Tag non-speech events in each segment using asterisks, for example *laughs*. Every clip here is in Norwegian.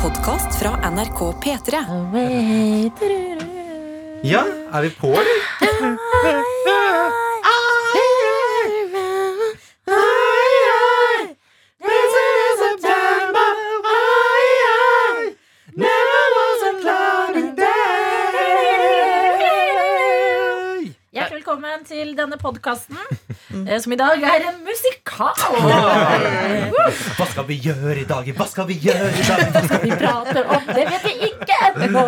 podkast fra NRK P3. Ja, er vi på, eller? Hjertelig velkommen til denne podkasten, som i dag er en. *laughs* Hva skal vi gjøre i dag? Hva skal vi gjøre i dag? Hva skal Vi prater om det vet vi ikke ennå.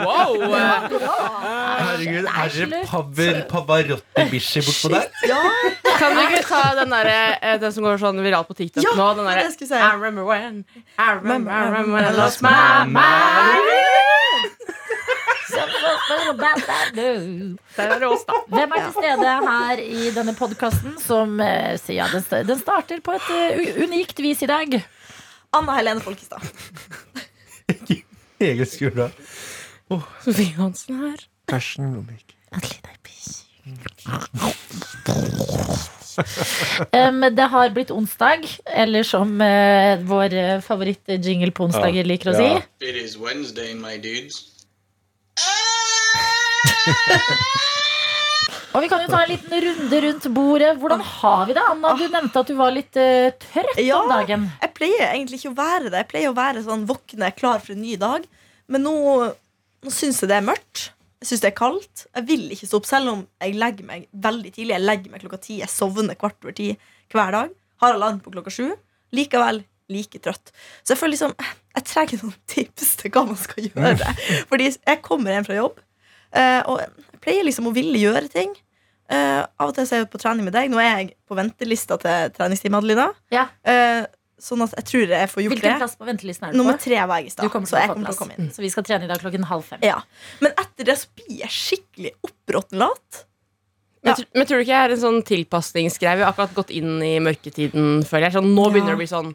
Wow! Herregud, er det Paver Pavarotti Bishi bortpå der? Kan du ikke ta den der, eh, den som går sånn viralt på TikTok Ja, nå? Den det der, jeg skulle si. I remember when I remember, I remember when I lost my mind Der er det oss, da. Hvem er til stede her i denne podkasten som eh, sier ja, den, den starter på et eh, unikt vis i dag? Anna Helene Folkestad. Egil Skurdal. Sofie Hansen her. Um, det har blitt onsdag, eller som uh, vår favoritt-jingle på onsdager liker å si. Ja. It is Wednesday, my dudes. Og vi kan jo ta en liten runde rundt bordet. Hvordan har vi det, Anna? Du nevnte at du var litt eh, trøtt Ja. om dagen. Jeg pleier egentlig ikke å være det. Jeg pleier å være sånn våkne, klar for en ny dag. Men nå, nå syns jeg det er mørkt. Jeg syns det er kaldt. Jeg vil ikke stå opp, selv om jeg legger meg veldig tidlig. Jeg legger meg klokka ti. Jeg sovner kvart over ti hver dag. Har alarm på klokka sju. Likevel like trøtt. Så jeg føler liksom Jeg trenger noen *laughs* tips til hva man skal gjøre. Fordi jeg kommer hjem fra jobb, eh, og jeg pleier liksom å ville gjøre ting. Eh, av og til så er jeg på trening med deg. Nå er jeg på ventelista til treningsteamet, Adelina. Ja. Eh, sånn at jeg tror jeg får gjort Hvilken det. plass på ventelisten er du på? Nummer tre var jeg i stad. Så jeg kommer til å komme inn. Så vi skal trene i dag klokken halv fem. Ja. Men etter det så blir jeg skikkelig oppråtten lat. Men, Ja. Men, men tror du ikke jeg er en sånn tilpasningsgreie? Vi har akkurat gått inn i mørketiden, føler jeg. Sånn, nå begynner Ja. det å bli sånn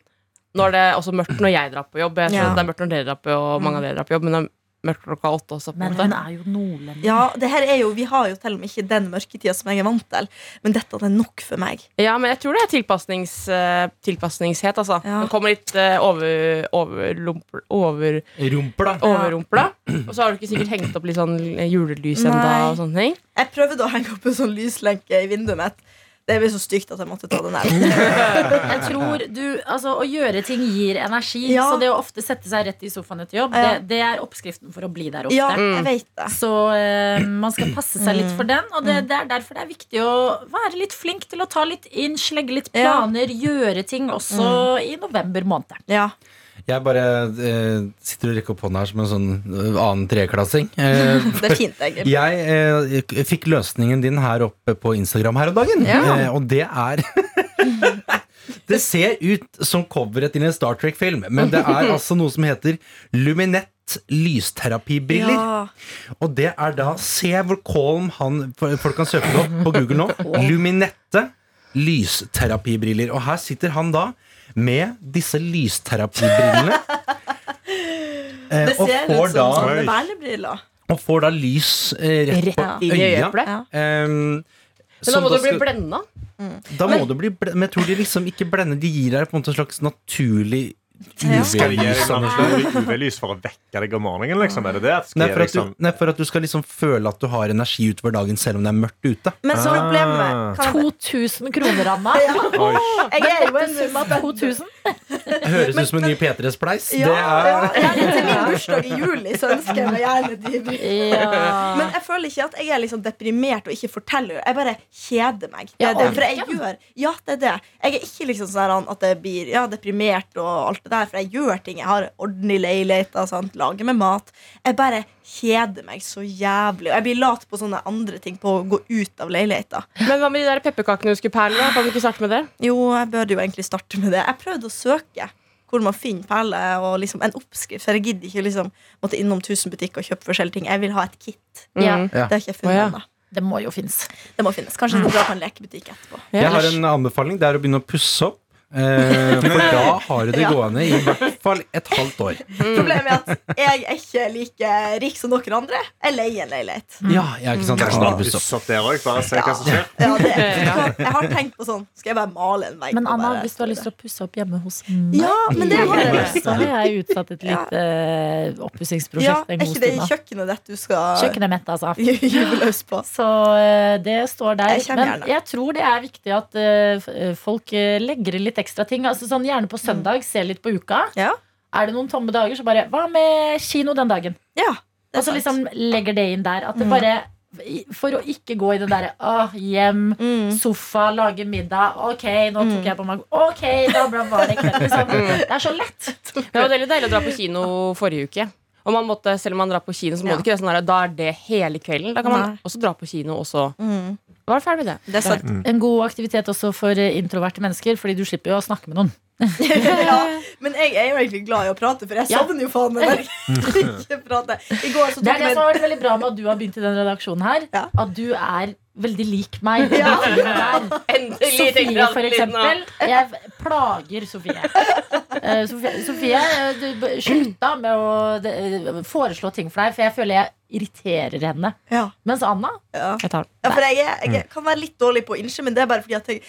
Nå er det også mørkt når jeg drar på jobb. Jeg skjønner Ja. at Det er mørkt når dere drar på og mange av dere drar på jobb, men det er mørkt klokka åtte også. Men hun er jo nordlending. Ja, det her er jo, Vi har jo til og med ikke den mørketida som jeg er vant til, men dette er nok for meg. Ja, men jeg tror det er tilpasnings, eh, tilpasningshet, altså. Ja. Den kommer litt uh, over, overlump- over, Rumper, da. *clears throat* overrumpla. Og så har du ikke sikkert hengt opp litt sånn julelys enda og sånne ting. Jeg prøvde å henge opp en sånn lyslenke i vinduet mitt. Det ble så stygt at jeg måtte ta det ned. *laughs* Jeg tror du, altså Å gjøre ting gir energi. Ja. Så det å ofte sette seg rett i sofaen etter jobb, Ja. det, det er oppskriften for å bli der ofte. Ja, jeg vet det. Så uh, man skal passe seg litt for den. Og Mm. det, det er derfor det er viktig å være litt flink til å ta litt inn, slegge litt Ja. planer, gjøre ting også i november måned. Ja. Jeg bare eh, sitter og rekker opp hånda her som en sånn eh, annen treklassing. *laughs* Eh, Det er fint, egentlig. jeg eh, fikk løsningen din her oppe på Instagram her om dagen, Ja. eh, og det er *laughs* Det ser ut som coveret til en Star Trek-film, men det er altså noe som heter Luminett lysterapibriller. Ja. Og det er da Se hvor calm han Folk kan søke det opp på Google nå. Luminette lysterapibriller. Og her sitter han da med disse lysterapibrillene. *laughs* eh, Det ser får ut som da, sånne vernebriller. og får da lys eh, rett på Rett øya. Ja. Um, Men da må du bli blenda. Da må du bli ble- Men jeg tror de liksom ikke blender. De gir deg på en måte en slags naturlig UV-lys. *laughs* for å vekke deg om morgenen? liksom? Er det det? Skal Nei, for at, liksom... du, nei, for at du skal liksom føle at du har energi utover dagen selv om det er mørkt ute. Men så Ah. problemet med 2000 kroner, Anna. *laughs* ja. jeg er jo en Sum av 2000. Høres ut som en ny P3-spleis. ja, det er ja, til min bursdag i juli, så ønsker jeg meg gjerne de. Ja. Men jeg føler ikke at jeg er liksom deprimert og ikke forteller. Jeg bare kjeder meg. Det Ja, er det. For jeg gjør Ja, det er det. Jeg er ikke liksom sånn at jeg blir ja, deprimert og alt det der, for jeg gjør ting. Jeg har ordentlig leilighet, sant? lager med mat. Jeg bare kjeder meg så jævlig. Og jeg blir lat på sånne andre ting, på å gå ut av leiligheta. Men hva med de der pepperkakene du skulle perle? da? Kan du ikke starte med det? Jo, jeg burde jo egentlig starte med det. Jeg prøvde å søke hvor man finner perler og liksom en oppskrift. For jeg gidder ikke liksom måtte innom 1000 butikker og kjøpe forskjellige ting. Jeg vil ha et kit. Ja, Mm. Det har ikke jeg funnet Å, ja. ennå. det må jo finnes. Det må finnes. Kanskje du drar på en lekebutikk etterpå. Jeg har en anbefaling. Det er å begynne å pusse opp. Eh, for da har du det Ja. gående i hvert fall et halvt år. Problemet er at jeg er ikke like rik som dere andre. Jeg leier en leilighet. Ja, jeg er ikke sant? Kanskje opp. pusse opp det òg, bare se hva som skjer. Ja, det, *laughs* jeg har tenkt på sånn Skal jeg bare male en vegg? Men Anna, bare hvis du har lyst til å pusse opp hjemme hos meg Ja, men det har jeg Så har jeg utsatt et lite eh, oppussingsprosjekt Ja, er en god ikke det i kjøkkenet ditt du skal Kjøkkenet mitt, altså. *laughs* gyve løs på? Så eh, det står der. Jeg Men gjerne. jeg tror det er viktig at eh, folk legger det litt ekstra ting. Altså sånn Gjerne på søndag, se litt på uka. Ja. Er det noen tomme dager, så bare Hva med kino den dagen? Ja, Og så liksom legger det inn der. At det Mm. bare For å ikke gå i det derre åh, hjem, Mm. sofa, lage middag. Ok, nå tok jeg på meg Ok, da var det kveld. Liksom. Det er så lett. *laughs* Det var veldig deilig å dra på kino forrige uke. Og man måtte, selv om man drar på kino, så må Ja. det ikke være sånn her, da er det hele kvelden. Da kan man Nei. også dra på kino, og så Mm. Var ferdig med det. Det er sant. En god aktivitet også for eh, introverte mennesker, fordi du slipper jo å snakke med noen. *laughs* ja, *laughs* men jeg er jo egentlig glad i å prate, for jeg Ja. savner jo faen meg *laughs* ikke prate. I går så Det er det som har vært veldig bra med at du har begynt i den redaksjonen her. Ja. At du er veldig lik meg. *laughs* Ja. *laughs* Endelig, Sofie, for eksempel. Jeg plager Sofie. Uh, Sofie, Sofie eh, du slutta med å de, foreslå ting for deg, for jeg føler jeg irriterer henne. ja, Mens Anna ja. Jeg tar den. ja, for jeg, er, jeg er- kan være litt dårlig på å innse, men det er bare fordi at jeg,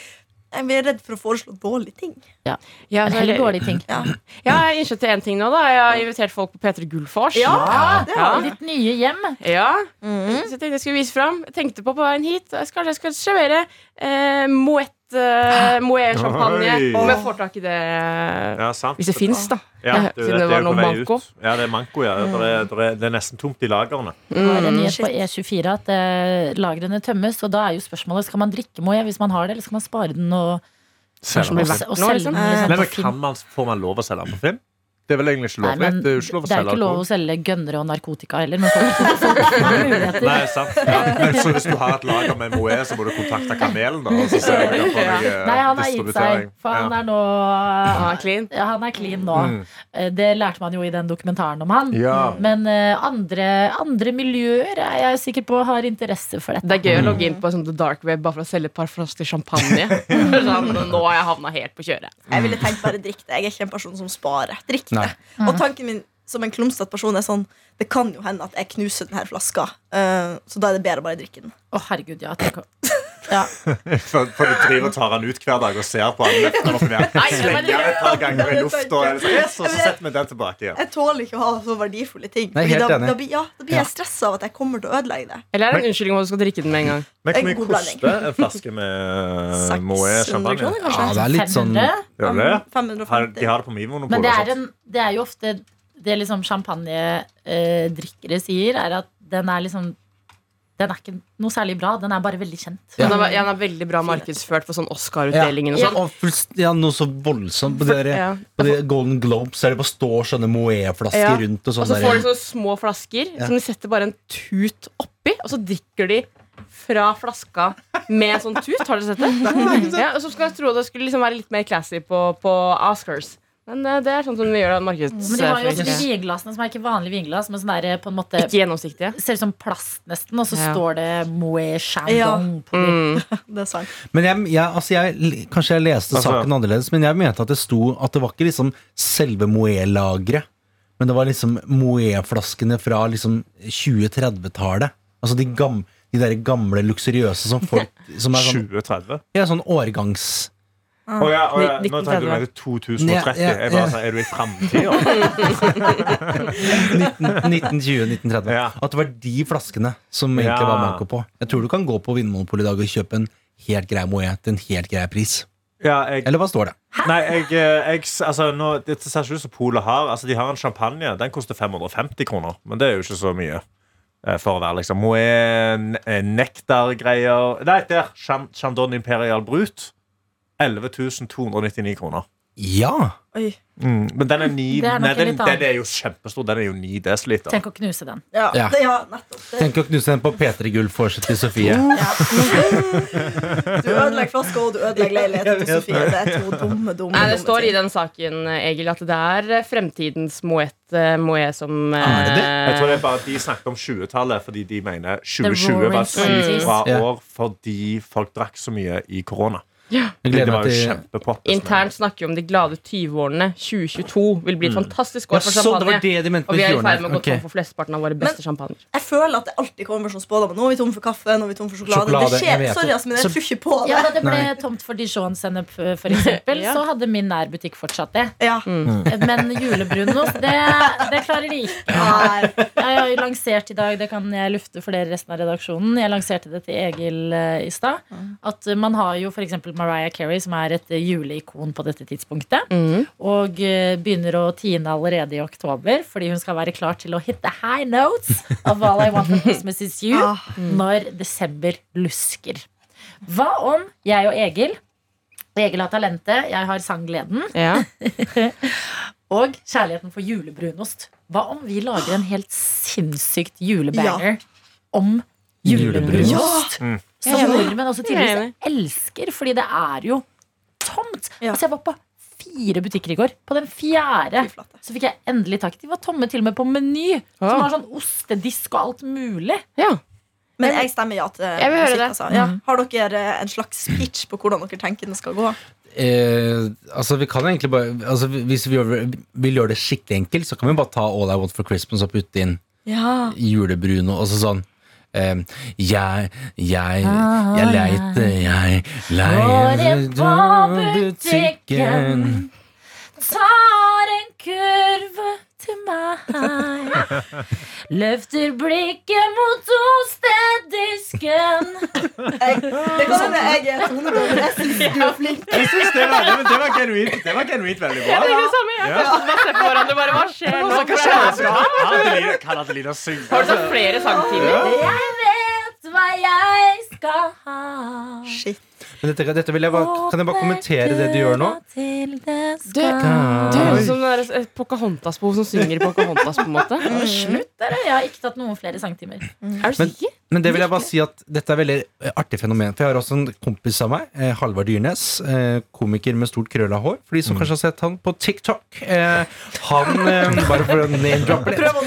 jeg er redd for å foreslå dårlige ting. Ja, ja så- heller dårlige ting. Ja, jeg har innsett til en ting nå, da. Jeg har invitert folk på P3 Gullfors. ja det har Ja. Ditt nye hjem. Ja, Mm. Så jeg tenkte jeg skulle vise fram. Jeg tenkte på på veien hit. Jeg skal, jeg skal servere eh, Moet uh, Moet *laughs* champagne. Om jeg får tak i det Ja, sant. hvis det fins, da. Ja, du, Siden det er var noe manko. ut. Ja, det er manko, ja. Det er, det er, det er nesten tomt i lagrene. Har en Mm. nyhet på E24 at eh, lagrene tømmes. Og da er jo spørsmålet skal man drikke Moët hvis man har det, eller skal man spare den og, Selger og, og selge den? Liksom, men kan man, Får man lov å selge den på Finn? Det er vel egentlig ikke Nei, men det er jo ikke lov å er selge ikke lov å selge gønnere og narkotika heller. Men folk, folk folk. *laughs* Nei, sant. Ja. Men så hvis du har et lager med Moe, så må du kontakte Kamelen, da. Og så ser jeg hva meg Nei, han har gitt seg. For han er nå Han er clean. Ja, han er clean nå. Mm. Eh, Det lærte man jo i den dokumentaren om han. Ja. Men eh, andre, andre miljøer er jeg sikker på har interesse for dette. Det er gøy å logge inn på sånn The Dark Web bare for å selge et par flasker champagne. *laughs* sånn, nå har jeg havna helt på kjøret. Jeg ville tenkt bare drikk det. Jeg er ikke en person som sparer. Drikk Nei. *laughs* Og tanken min som en klumsete person er sånn Det kan jo hende at jeg knuser denne flaska, uh, så da er det bedre å bare drikke den. Å, herregud, ja. Tenk, å- *laughs* ja. *laughs* For, for du driver og tar han ut hver dag og ser på han løfter opp igjen. *laughs* Men- Slenger et par ganger i lufta, og sånn, og så setter vi den tilbake igjen. Jeg tåler ikke å ha så verdifulle ting. Nei, da, da, ja, da blir jeg stressa av at jeg kommer til å ødelegge det. Eller er det en unnskyldning om at du skal drikke den med en gang? Men hvor mye En koster en flaske med Seks Moët champagne? Ja, det er litt sånn 500. Har, 550. de har det på Men Vinmonopolet. det er, en, det er jo ofte det liksom champagnedrikkere sier, er at den er liksom Den er ikke noe særlig bra. Den er bare veldig kjent. Den er, ja, den er veldig bra markedsført for sånn Oscar-utdelingen og Ja, sånn. og fullst- ja, noe så voldsomt. På de, der- Ja. på de Golden Globes er det bare står sånne Moët-flasker Ja. rundt. Og Og sånn så får de sånne små flasker Ja. som de setter bare en tut oppi, og så drikker de fra flaska med sånn tut. Har dere sett det? Ja, og så skulle jeg tro det skulle liksom være litt mer classy på, på Oscars. Men eh, det er sånn som vi gjør det Men de har jo også de markedsføring. vinglassene som er ikke vanlige vinglass, men sånn der, på en måte Ikke gjennomsiktige. ser ut som plast nesten, og så Ja. står det Moët Chandon på dem. Mm. *laughs* Det er sant. Men jeg, jeg, altså jeg, kanskje jeg leste Altså- saken annerledes, men jeg mente at det sto at det var ikke liksom selve Moët-lageret, men det var liksom Moët-flaskene fra liksom 2030-tallet. Altså de, gam, de der gamle luksuriøse som folk Som er sånn, 2030? ja, sånn årgangs... Å ja, oh, ja, nå 1930. tenkte du med 2030. Ja, ja, Jeg bare sa, er du i framtida? *laughs* 1920-1930. Ja. At det var de flaskene som egentlig Ja. var manko på. Jeg tror du kan gå på Vinmonopolet i dag og kjøpe en helt grei Moët til en helt grei pris. Ja, jeg, Eller hva står det? nei, jeg, eh, jeg altså, nå, Det ser ikke ut som Polet har. Altså, de har en champagne. Den koster 550 kroner. Men det er jo ikke så mye. eh, For å være liksom Moët, eh, nektargreier Nei, der! Chan- Chandon Imperial Brut. 11 299 kroner. Ja! Oi. Mm, men den er, ni, Det er nok nei, en den, litt annen. den er jo kjempestor. Den er jo 9 dl. Tenk å knuse den. Ja, Ja. Det, ja nettopp. Det, Tenk å knuse den på P3 Gull-vorset til Sofie. *laughs* du ødelegger flaska, og du ødelegger leiligheten til *laughs* Sofie. Det er to dumme, dumme, Nei, det dumme står i ting. den saken Egil, at det er fremtidens Moet, eh, Moet som Er det det? eh, Jeg tror det er bare de snakket om 20-tallet fordi de mener 2020 roaring var sykt bra Ja. år fordi folk drakk så mye i korona. Jeg Det var jo kjempepop. Internt snakker vi om de glade 20-årene. 2022 vil bli et fantastisk ja, år for var champagne. det de mente Og vi er i ferd med å gå okay. tom for flesteparten av våre beste champagner. Jeg føler at det alltid kommer sånn spådommer. Nå er vi tom for kaffe, nå er vi tom for sjokolade. Sjokolade, det skjer, sorry, altså, men jeg Så- tror ikke på det. Ja, Da det ble Nei. tomt for Dijon-sennep, for eksempel, *laughs* Ja. så hadde min nærbutikk fortsatt det. Ja. Men julebrunost, det, det klarer de ikke. Jeg har jo lansert i dag, det kan jeg lufte for dere resten av redaksjonen. Jeg lanserte det til Egil eh, i stad. At eh, man har jo f.eks. Mariah Carey, som er et eh, juleikon på dette tidspunktet. Mm. Og eh, begynner å tine allerede i oktober, fordi hun skal være klar til å hit the high notes of All I Want for Christmas Is You Ah. når desember lusker. Hva om jeg og Egil Egil har talentet, jeg har sanggleden Ja. *laughs* og kjærligheten for julebrunost. Hva om vi lager en helt sinnssykt julebanger om julebrunost? Ja! Mm. Som nordmenn også Jeg er enig. elsker, fordi det er jo tomt. Ja. Altså, jeg var på fire butikker i går. På den fjerde så fikk jeg endelig tak. De var tomme til og med på Meny. Som Ah. har sånn ostedisk og alt mulig. ja. Men jeg stemmer ja til Jeg vil høre musikk. det. Altså. Ja. Har dere eh, en slags pitch på hvordan dere tenker den skal gå? Eh, altså vi kan egentlig bare altså, Hvis vi gjør, vil gjøre det skikkelig enkelt, så kan vi bare ta All I Want for Christmas og putte inn Ja. julebrun og så sånn eh, jeg, jeg, jeg leite, jeg Går leite på butikken, tar en kurv til meg. Løfter blikket mot ostedisken. Jeg, det kan hende jeg er tonedommer. jeg syns du er flink. Jeg synes det var, det, det var genuint, det var genuint veldig bra. Det samme, jeg Ja. selv på hverandre. Bare, hva skjer nå? Hva skjer? Kan Adelina- Kan Adelina synge? Har du tatt flere sangtimer? Jeg vet hva jeg skal ha. Shit. Men dette, dette vil jeg bare, Kan jeg bare kommentere det du gjør nå? Du, du høres ut som det er et Pocahontas-bo som synger Pocahontas, på en måte. Slutt dere. Jeg har ikke tatt noen flere sangtimer. Er du Men- sikker? Men det vil jeg bare si at dette er veldig eh, artig fenomen. For jeg har også en kompis av meg, eh, Halvard Dyrnes, eh, komiker med stort krølla hår. For de som kanskje har sett han på TikTok. Eh, han eh, *laughs* Bare for å name-droppe litt. Prøv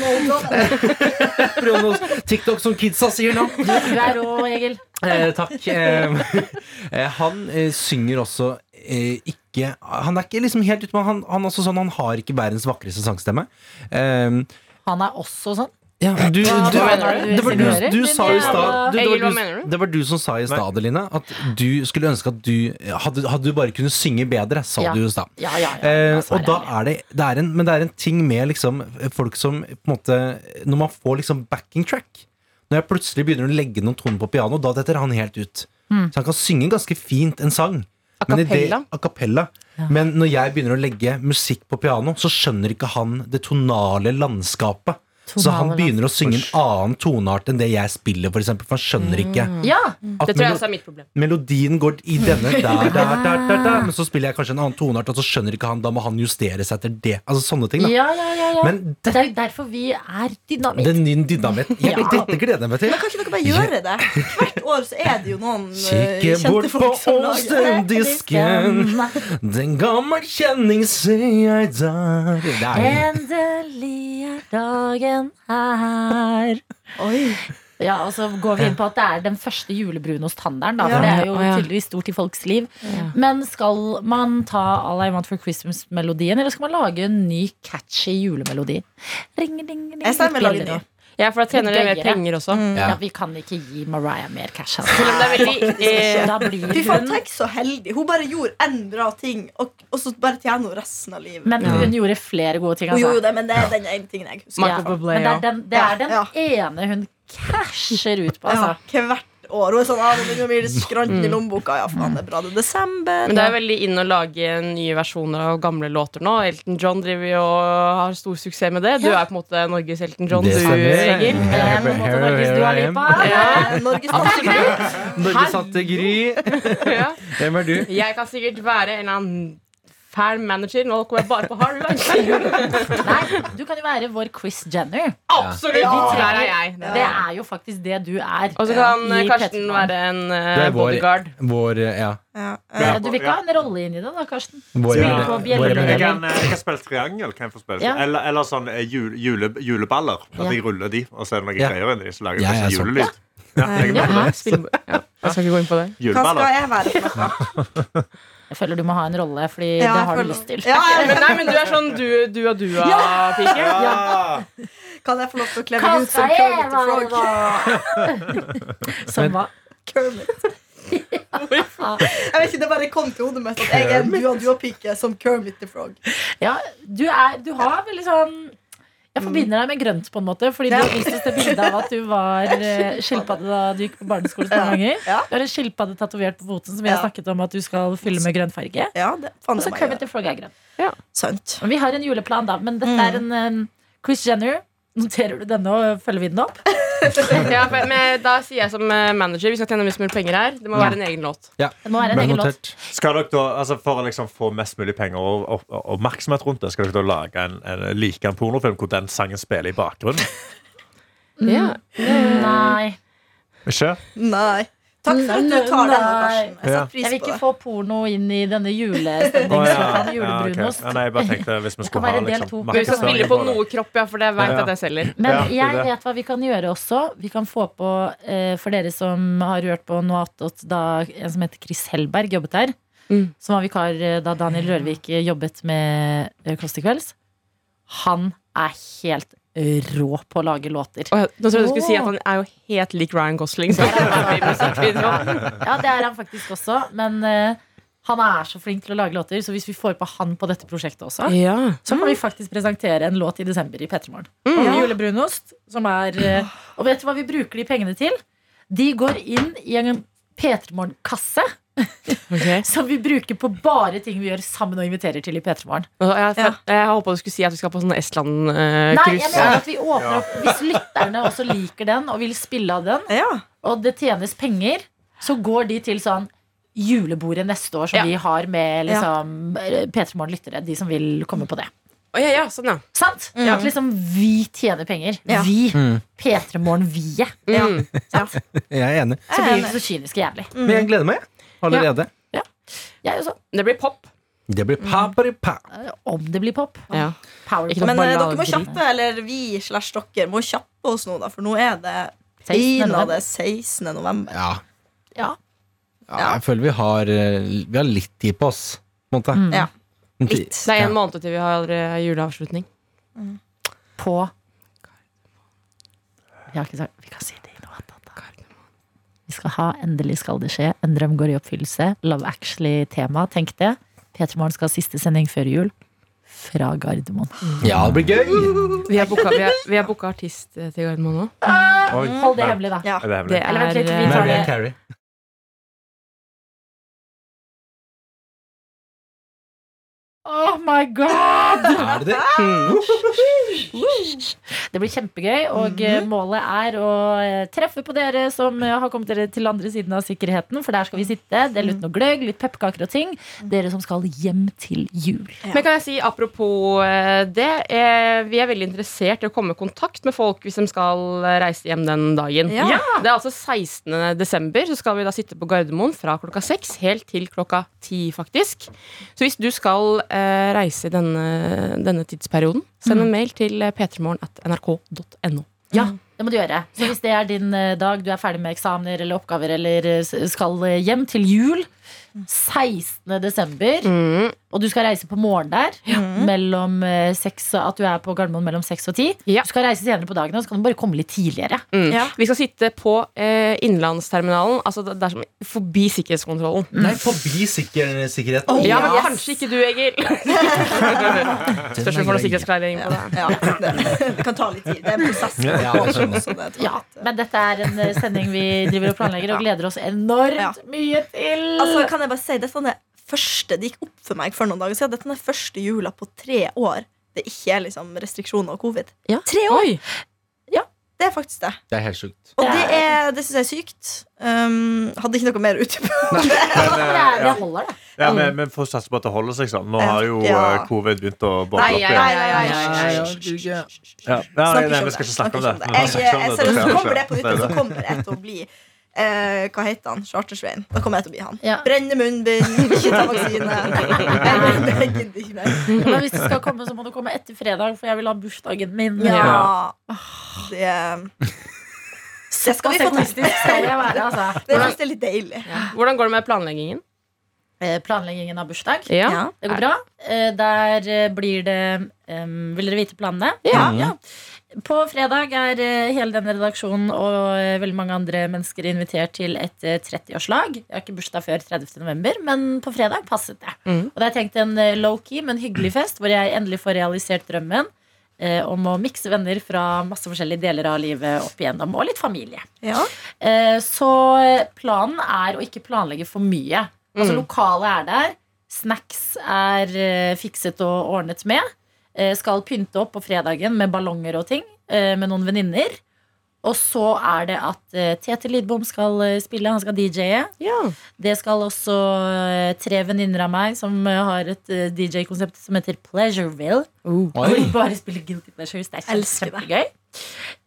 å nå. *laughs* TikTok som kidsa sier nå. Du er rå, Egil. Eh, takk. Eh, *laughs* eh, han eh, synger også eh, ikke Han er ikke liksom helt ute, men han, han, også sånn, han har ikke verdens vakreste sangstemme. Eh, Han er også sånn. ja, du, du, Hva det, mener du? det, var du, du sa i stad du, det, var du, du? det var du som sa i stad, Adeline, at du skulle ønske at du Hadde, hadde du bare kunnet synge bedre, sa Ja. du i stad. Ja, ja, ja. Eh, og da er det, det er en, Men det er en ting med liksom folk som på en måte Når man får liksom backing track Når jeg plutselig begynner å legge noen toner på piano, da detter han helt ut. Mm. Så han kan synge ganske fint en sang. A Men cappella? a cappella. Men når jeg begynner å legge musikk på piano, så skjønner ikke han det tonale landskapet. Så han begynner å synge en annen toneart enn det jeg spiller, for eksempel, for han skjønner ikke Ja, Det tror jeg også er mitt problem. melodien går i denne *laughs* der, der, der, der, der, Men så spiller jeg kanskje en annen toneart, og så skjønner ikke han. Da må han justere seg etter det. Altså sånne ting. da ja, ja, ja, ja. Men Det det, er jo derfor vi er dynamitt. den nye dynamitt Ja. Dette gleder jeg meg til. Men kanskje dere bare gjøre det? Hvert år så er det jo noen eh, Kikke bort kjente på folk som lager det. Den gammel kjenning ser jeg der. Er Endelig er dagen her. Oi. Ja, og så går vi inn på at det er den første julebrunosthandelen. Da, Ja. for det er jo tydeligvis stort i folks liv. Men skal man ta All I Want for Christmas-melodien, eller skal man lage en ny catchy julemelodi? Ring, ring, ring. Jeg sier ny. Ja, for da tjener dere mer penger også. Ja. Ja. vi kan ikke gi Mariah mer cash. Altså. Selv om det er veldig eh, Da blir Fy faen, hun tenk så heldig. Hun bare gjorde én bra ting, og, og så bare tjener hun resten av livet. Men hun gjorde flere gode ting. Hun Altså. gjorde det, men det er den ene tingen jeg husker. Ja, men det er den, det er den Ja, ene hun casher ut på. Altså. Ja, hvert år. Hun er sånn, ah, det blir det skranten i lommeboka. Ja, faen, det er bra. Det er desember. Men det er veldig inn å lage nye versjoner av gamle låter nå. Elton John driver jo og har stor suksess med det. Du er på en måte Norges Elton John, du. Egil. På en måte Norges Dua Lipa. Ja, Norges Norges Sante Gry. *laughs* Hvem er du? Jeg kan sikkert være en annen fæl manager. Nå kommer jeg bare på Harvard. *laughs* Nei, du kan jo være vår Chris Jenner. Absolutt! Der er jeg. Det er jo faktisk det du er. Og så kan eh, Karsten være en vår- bodyguard. Vår eh, Ja. Ja, Ja, eh, Du vil ikke ha en rolle inn i det, da, Karsten? Vår. Jeg kan, jeg kan spille triangel. Kan jeg få spille? Ja. Eller, eller sånn jule, jule, juleballer. At Ja. jeg ruller de, og så er det noen Ja. greier inni, så lager jeg jeg masse julelyd. Ja, jeg Ja, spiller- ja. Jeg skal ikke gå inn på det. Hva skal jeg være for noe? *laughs* Jeg føler du må ha en rolle, Fordi Ja, det har du lyst til. Ja, Men, nei, men du er sånn du, du og dua-pike. Ja. Kan jeg få lov til å kle meg ut som Kermit the Frog? *laughs* Som hva? Kermit. *laughs* Jeg vet ikke, Det bare kom til hodet mitt at jeg er en dua-dua-pike som Kermit the Frog. Ja, du, er, du har veldig sånn Jeg forbinder deg med grønt, på en måte. Fordi du Ja. har vist oss det bildet av at du var eh, skilpadde da du gikk på barneskole. mange ganger Ja. Du har en skilpadde tatovert på foten som vi har snakket om at du skal fylle med grønn farge. Ja, det Og så Kermit the Frog er grønn. Sant. Men vi har en juleplan, da. Men dette er en um, Chris Jenner. Noterer du denne, og følger vi den opp? *laughs* Ja, for- men da sier jeg som eh, manager vi skal tjene mest mulig penger her. Det må Ja. være en egen låt. Det må være en egen låt. Skal dere da, altså For å liksom få mest mulig penger og, og, og oppmerksomhet rundt det, skal dere da lage en, en like en pornofilm hvor den sangen spiller i bakgrunnen? Ja. Nei. Ikke? Nei. Takk for at du tar den, Karsten. Jeg Ja. setter pris Jeg vil ikke få porno inn i denne. Ja. Julebrunost. ja, jeg bare tenkte hvis vi skulle ha liksom, Du skal spille på noe kropp, ja, for det vet jeg at jeg selger. Men jeg vet hva vi kan gjøre også. Vi kan få på, eh, for dere som har hørt på noe attåt da en som heter Chris Hellberg jobbet der, Mm. som var vikar eh, da Daniel Rørvik eh, jobbet med Kåss til kvelds. Han er helt rå på å lage låter. Oh, nå trodde jeg du skulle si at han er jo helt lik Ryan Gosling. Ja, det er han faktisk også, men uh, han er så flink til å lage låter, så hvis vi får på han på dette prosjektet også, ja. så kan vi faktisk presentere en låt i desember i P3 Morgen. Mm. Om julebrunost, som er uh, Og vet du hva vi bruker de pengene til? De går inn i en P3 Morgen-kasse *laughs* Ok. som vi bruker på bare ting vi gjør sammen og inviterer til i P3 Morgen. Jeg, ja. jeg håpa du skulle si at vi skal på sånn Nei, Estland-cruise. jeg mener at vi åpner opp Hvis lytterne også liker den og vil spille av den, Ja. og det tjenes penger, så går de til sånn julebordet neste år som Ja. vi har med liksom, P3 Morgen-lyttere. De som vil komme på det. Oh, ja, ja, sånn, ja. Sant? Mm. At liksom vi tjener penger. Ja. Vi. Mm. P3 Morgen-viet. Mm. *laughs* Jeg er enig. Så blir vi så kyniske jævlig. Men jeg gleder meg allerede. Jeg også. Det blir pop. Det blir papari-pa. Om det blir pop. Ja. Power pop. Men eh, dere må kjappe, eller vi slash dere må kjappe oss nå, da, for nå er det 16. pinadø 16. november. Ja. Ja. ja. Jeg føler vi har, eh, vi har litt tid på oss. På en måte. Mm. Ja. Litt. Det er en måned til vi har eh, juleavslutning. På Jeg har ikke sagt Vi kan si det i noe annet. da. Vi skal ha Endelig skal det skje. En drøm går i oppfyllelse. Love Actually-tema. Tenk det. P3 Morgen skal ha siste sending før jul. Fra Gardermoen. Ja, det blir gøy! Vi har booka, vi har, vi har booka artist eh, til Gardermoen nå. Hold det hemmelig, da. Ja. Er det hemmelig? Det Eller vent er litt, vi tar det. Oh my god! *laughs* Er det det? Det blir kjempegøy, og eh, målet er å eh, treffe på dere som eh, har kommet dere til andre siden av sikkerheten, for der skal vi sitte, dele ut noe gløgg, litt pepperkaker og ting. Dere som skal hjem til jul. Men kan jeg si apropos det Vi er veldig interessert i å komme i kontakt med folk hvis de skal reise hjem den dagen. Ja. Det er altså 16. desember, så skal vi da sitte på Gardermoen fra klokka seks helt til klokka ti, faktisk. Så hvis du skal eh, reise denne, denne tidsperioden, send en mail til eh, p3morgen.nrk.no. Ja, det må du gjøre. Så hvis det er din eh, dag, du er ferdig med eksamener eller oppgaver eller eh, skal eh, hjem til jul 16. desember, Mm. og du skal reise på morgen der, mellom 6, at du er på Gardermoen mellom seks og ti. Ja. Du skal reise senere på dagen, og så kan du bare komme litt tidligere. Mm. Ja. Vi skal sitte på eh, innenlandsterminalen, altså det er som forbi sikkerhetskontrollen. Nei, forbi sikker sikkerheten. Ja, men Yes. kanskje ikke du, Egil. *laughs* Spørs om du får noe sikkerhetsklarering på det. Ja, det, det kan ta litt tid. Det er en prosess. Ja. Det Ja, eh. men dette er en eh, sending vi driver og planlegger og gleder oss enormt Ja. mye til. Altså, kan jeg bare si, dette er det første Det gikk opp for meg for noen dager siden. Dette er den første jula på tre år det ikke er liksom restriksjoner og covid. Ja. Tre år! Oi. Det er faktisk det. Det er helt sjukt. Og det, er, det syns jeg er sykt. Um, hadde ikke noe mer å utdype. *laughs* Men, det, eh, ja. holder, det. Ja, men, men får satse på at det holder seg sånn. Nå har jo Ja. eh, covid begynt å boble Nei, opp nei, igjen. nei, nei, nei, nei, nei, nei. Ja. Nei, Snakker nei, ikke om vi skal ikke det. snakke om det. Jeg, snakke om jeg, Det så er kommer det på nytt, så kommer det til å bli eh, Hva heter han? Chartersveien. Da kommer jeg til å bli han. Ja. Brenne munnbind, ikke ta vaksine. Jeg- jeg gidder ikke mer. Men hvis du skal komme, så må du komme etter fredag, for jeg vil ha bursdagen min. Ja. Det Det skal vi fantastisk skal jeg være, altså. *laughs* Det synes jeg er litt deilig. Hvordan går det med planleggingen? Eh, Planleggingen av bursdag. Ja. Ja. Det går bra. Eh, Der eh, blir det um, Vil dere vite planene? Ja. Ja. På fredag er eh, hele denne redaksjonen og eh, veldig mange andre mennesker invitert til et eh, 30-årslag. Jeg har ikke bursdag før 30. november, men på fredag passet det. Mm. Og det er tenkt en eh, low-key, men hyggelig fest, hvor jeg endelig får realisert drømmen eh, om å mikse venner fra masse forskjellige deler av livet opp igjennom, og litt familie. Ja. Eh, Så eh, planen er å ikke planlegge for mye. Altså Mm. Lokalet er der. Snacks er eh, fikset og ordnet med. Eh, Skal pynte opp på fredagen med ballonger og ting eh, med noen venninner. Og så er det at eh, Tete Lidbom skal spille. Han skal DJ-e. Ja. Det skal også tre venninner av meg som har et DJ-konsept som heter Pleasureville. Hvor de bare spiller Guilty Pleasures. Det er Elsker det. kjempegøy.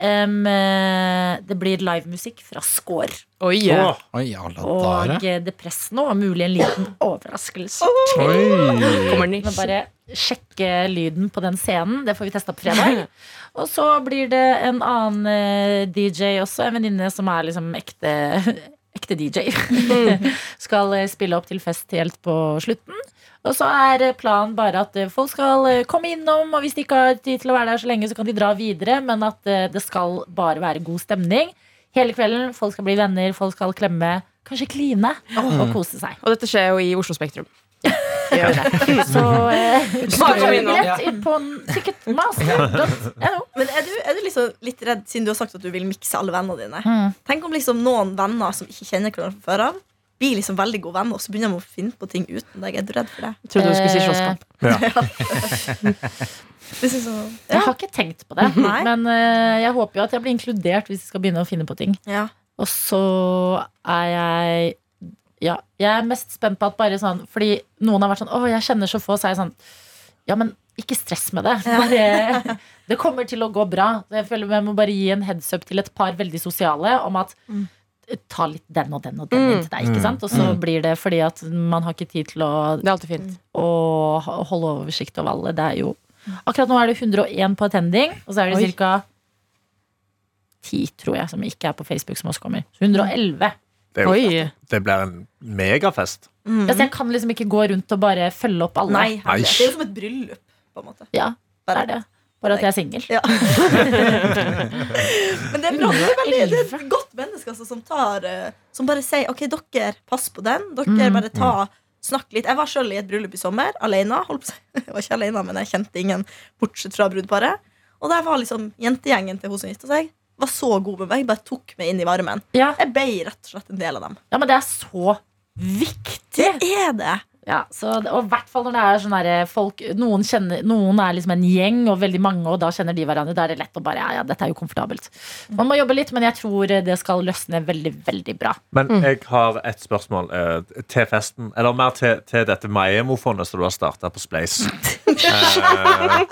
Eh, det blir livemusikk fra Skår. Oi. ja. Oi, Og Depress nå, mulig en liten overraskelse. Oi. Kommer Men nyss. bare sjekke lyden på den scenen. Det får vi testa på fredag. *laughs* Og så blir det en annen eh, DJ også, en venninne som er liksom ekte, ekte DJ. *laughs* skal eh, spille opp til fest helt på slutten. Og så er eh, planen bare at eh, folk skal komme innom, og hvis de ikke har tid til å være der så lenge, så kan de dra videre, men at det skal bare være god stemning. Hele kvelden. Folk skal bli venner, folk skal klemme, kanskje kline og kose seg. Og dette skjer jo i Oslo Spektrum. Så eh, Bare kom innom. billett på ticketmaster.no. Men er du, er du liksom litt redd, siden du har sagt at du vil mikse alle vennene dine? Mm. Tenk om liksom noen venner som ikke kjenner hverandre fra før av, blir liksom veldig gode venner, og så begynner de å finne på ting uten deg. Er du redd for det? Trodde du skulle si slåsskamp. *laughs* Ja. synes jeg, Jeg har ikke tenkt på det, Nei. men eh, jeg håper jo at jeg blir inkludert hvis jeg skal begynne å finne på ting. Ja. Og så er jeg Ja, jeg er mest spent på at bare sånn Fordi noen har vært sånn Å, jeg kjenner så få, så er jeg sånn Ja, men ikke stress med det. Bare, *laughs* det kommer til å gå bra. Jeg føler Vi må bare gi en heads up til et par veldig sosiale om at Mm. Ta litt den og den og den Mm. inn til deg, ikke sant? Og så blir det fordi at man har ikke tid til å Det er alltid fint. å holde oversikt over alle. Det er jo Akkurat nå er det 101 på attending, og så er det ca. 10, tror jeg, som ikke er på Facebook, som også kommer. Så 111. det, jo, det blir en megafest. Mm. Altså, jeg kan liksom ikke gå rundt og bare følge opp alle. Nei, Nei. det er jo som et bryllup, på en måte. Ja, det er det. Bare at jeg er singel. Ja. *laughs* Men det er bra. Det er, veldig, det er et godt menneske altså, som, tar, eh, som bare sier OK, dere, pass på den. Dere Mm. bare ta Snakk litt. Jeg var selv i et bryllup i sommer, alene. Holdt på å. *laughs* Jeg var ikke alene, men jeg kjente ingen bortsett fra brudeparet. Og der var liksom jentegjengen til hun som gifta seg, var så god med meg. Bare tok meg inn i varmen. Ja. Jeg ble rett og slett en del av dem. ja, men det er så viktig. Det er det. Ja, så, og i hvert fall når det er sånn derre folk noen, kjenner, noen er liksom en gjeng, og veldig mange, og da kjenner de hverandre. Da er det lett å bare Ja, ja, dette er jo komfortabelt. Man må jobbe litt, men jeg tror det skal løsne veldig, veldig bra. Men jeg har et spørsmål eh, til festen. Eller mer til, til dette Maiemo-fondet som du har starta på. Eh, eh,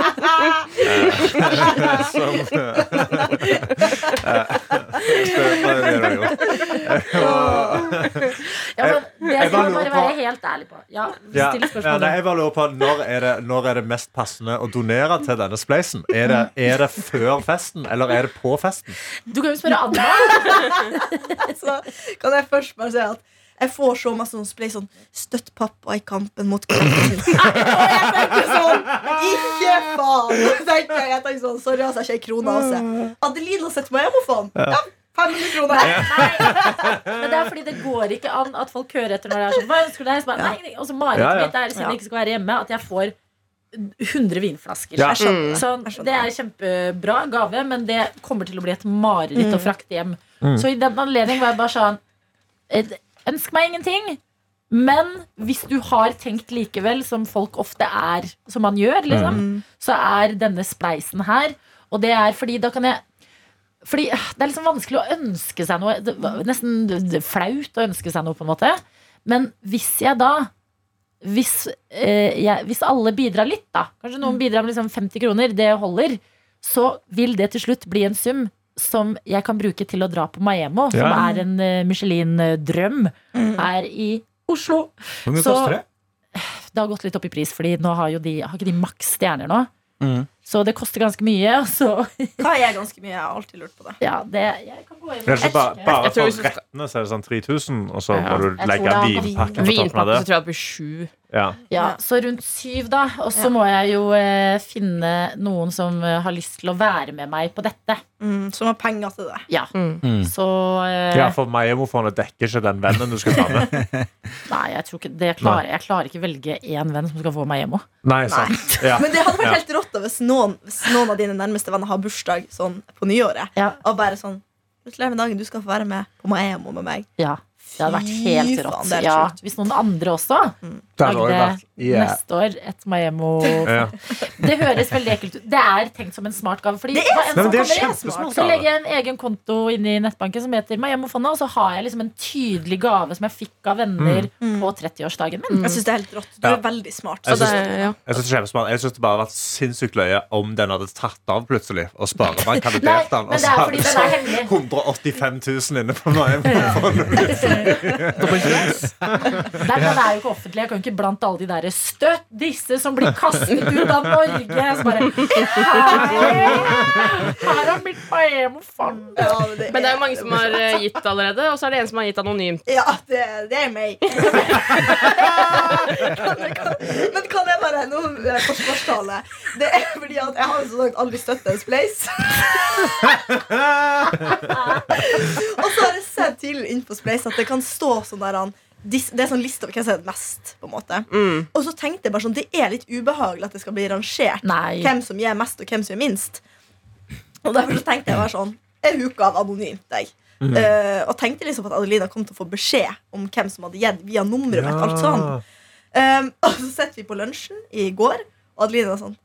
eh, er men jeg skal bare bare lurer på- være helt ærlig på. Ja, Ja, ja, ja, nei, jeg bare lurer på Når er, det, når er det mest passende å donere til denne spleisen? Er det, er det før festen, eller er det på festen? Du kan jo spørre Anna. *laughs* Så kan jeg først bare si at jeg får så masse sånn spleis sånn Støtt pappa i kampen mot kreften. *laughs* og jeg tenker sånn Ikke faen! Tenker jeg, jeg tenker sånn, Sorry, altså, jeg har ikke ei krone av seg. Adeline har sett på faen. Ja, 500 kroner. Nei, men det er fordi det går ikke an at folk hører etter når det er sånn Hva ønsker du deg? Så bare, nei. Og så marerittet mitt er siden jeg ikke skal være hjemme, at jeg får 100 vinflasker. Ja. Jeg. Så det er kjempebra gave, men det kommer til å bli et mareritt å frakte hjem. Mm. Så i den anledning var jeg bare sånn Ønsk meg ingenting. Men hvis du har tenkt likevel, som folk ofte er, som man gjør, liksom, Mm. så er denne spleisen her. Og det er fordi da kan jeg fordi øh, Det er liksom vanskelig å ønske seg noe. Det var Nesten flaut å ønske seg noe, på en måte. Men hvis jeg da Hvis, eh, jeg, hvis alle bidrar litt, da kanskje noen bidrar med liksom 50 kroner, det holder, så vil det til slutt bli en sum som jeg kan bruke til å dra på Maemo, som er en eh, Michelin-drøm her i Oslo. Hvor mye Så- koster det? Det har gått litt opp i pris, Fordi nå har jo de, har ikke de maks stjerner nå. Mm. Så det koster ganske mye. Og *laughs* så, Hva er ganske mye? Jeg har alltid lurt på det. ja, det, jeg kan gå inn Det er ikke bare, bare for rettene så er det sånn 3000, og så Ja. må du legge vinpakken på toppen av Vinpakke så tror jeg det blir sju. Ja. Ja, så rundt syv, da. Og så Ja. må jeg jo eh, finne noen som eh, har lyst til å være med meg på dette. Mm, som har penger til det. Ja. Mm. Mm. Så eh, ja, for Maimo-fondet dekker ikke den vennen du skal ta med. *laughs* Nei, jeg tror ikke det klarer jeg. klarer ikke velge én venn som skal få meg hjem òg. Nei, sant. Ja. Men det hadde vært Ja. helt rått da, hvis noen, hvis noen av dine nærmeste venner har bursdag sånn på nyåret. Ja. Og bare sånn Gratulerer med dagen, du skal få være med på Maemo med meg. Ja. Det hadde vært helt rått. Ja, hvis noen andre også også lagde yeah. neste år et Miami Ja. Det høres veldig ekkelt ut. Det er tenkt som en smart gave. Fordi Det er en som det er kjempesmart så legger jeg en egen konto inn i nettbanken som heter Miami-fondet, og så har jeg liksom en tydelig gave som jeg fikk av venner Mm. på 30-årsdagen min. Jeg syns det er helt rått. Du Ja. er veldig smart. Jeg syns ja. Det det bare hadde vært sinnssykt løye om den hadde tatt av plutselig. Og Sparebank hadde delt den. Og det så hadde hemmelig. 185 000 inne på Miami-fondet. *laughs* Den er jo ikke offentlig. Jeg kan jo ikke blant alle de der Støtt disse som blir kastet ut av Norge! Så bare Her har mitt Maemo-fond. Ja, men, det Men det er jo mange som har eh, gitt allerede, og så er det en som har gitt anonymt. Ja, det, det er meg. *laughs* kan, kan, men kan jeg bare Nå er forsvarstale. Det er fordi at jeg har så langt aldri støttet en spleis. *laughs* Og så har jeg sett tidligere inn på Spleis at det kan stå sånn der han det er sånn liste over hvem som er mest. på en måte Mm. Og så tenkte jeg bare sånn Det er litt ubehagelig at det skal bli rangert Nei. hvem som gir mest, og hvem som gir minst. Og derfor så tenkte jeg bare sånn Jeg huka av anonymt, jeg. Eh, og tenkte liksom at Adelina kom til å få beskjed om hvem som hadde gitt via nummeret mitt. alt sånn um, Og så sitter vi på lunsjen i går, og Adelina er sånn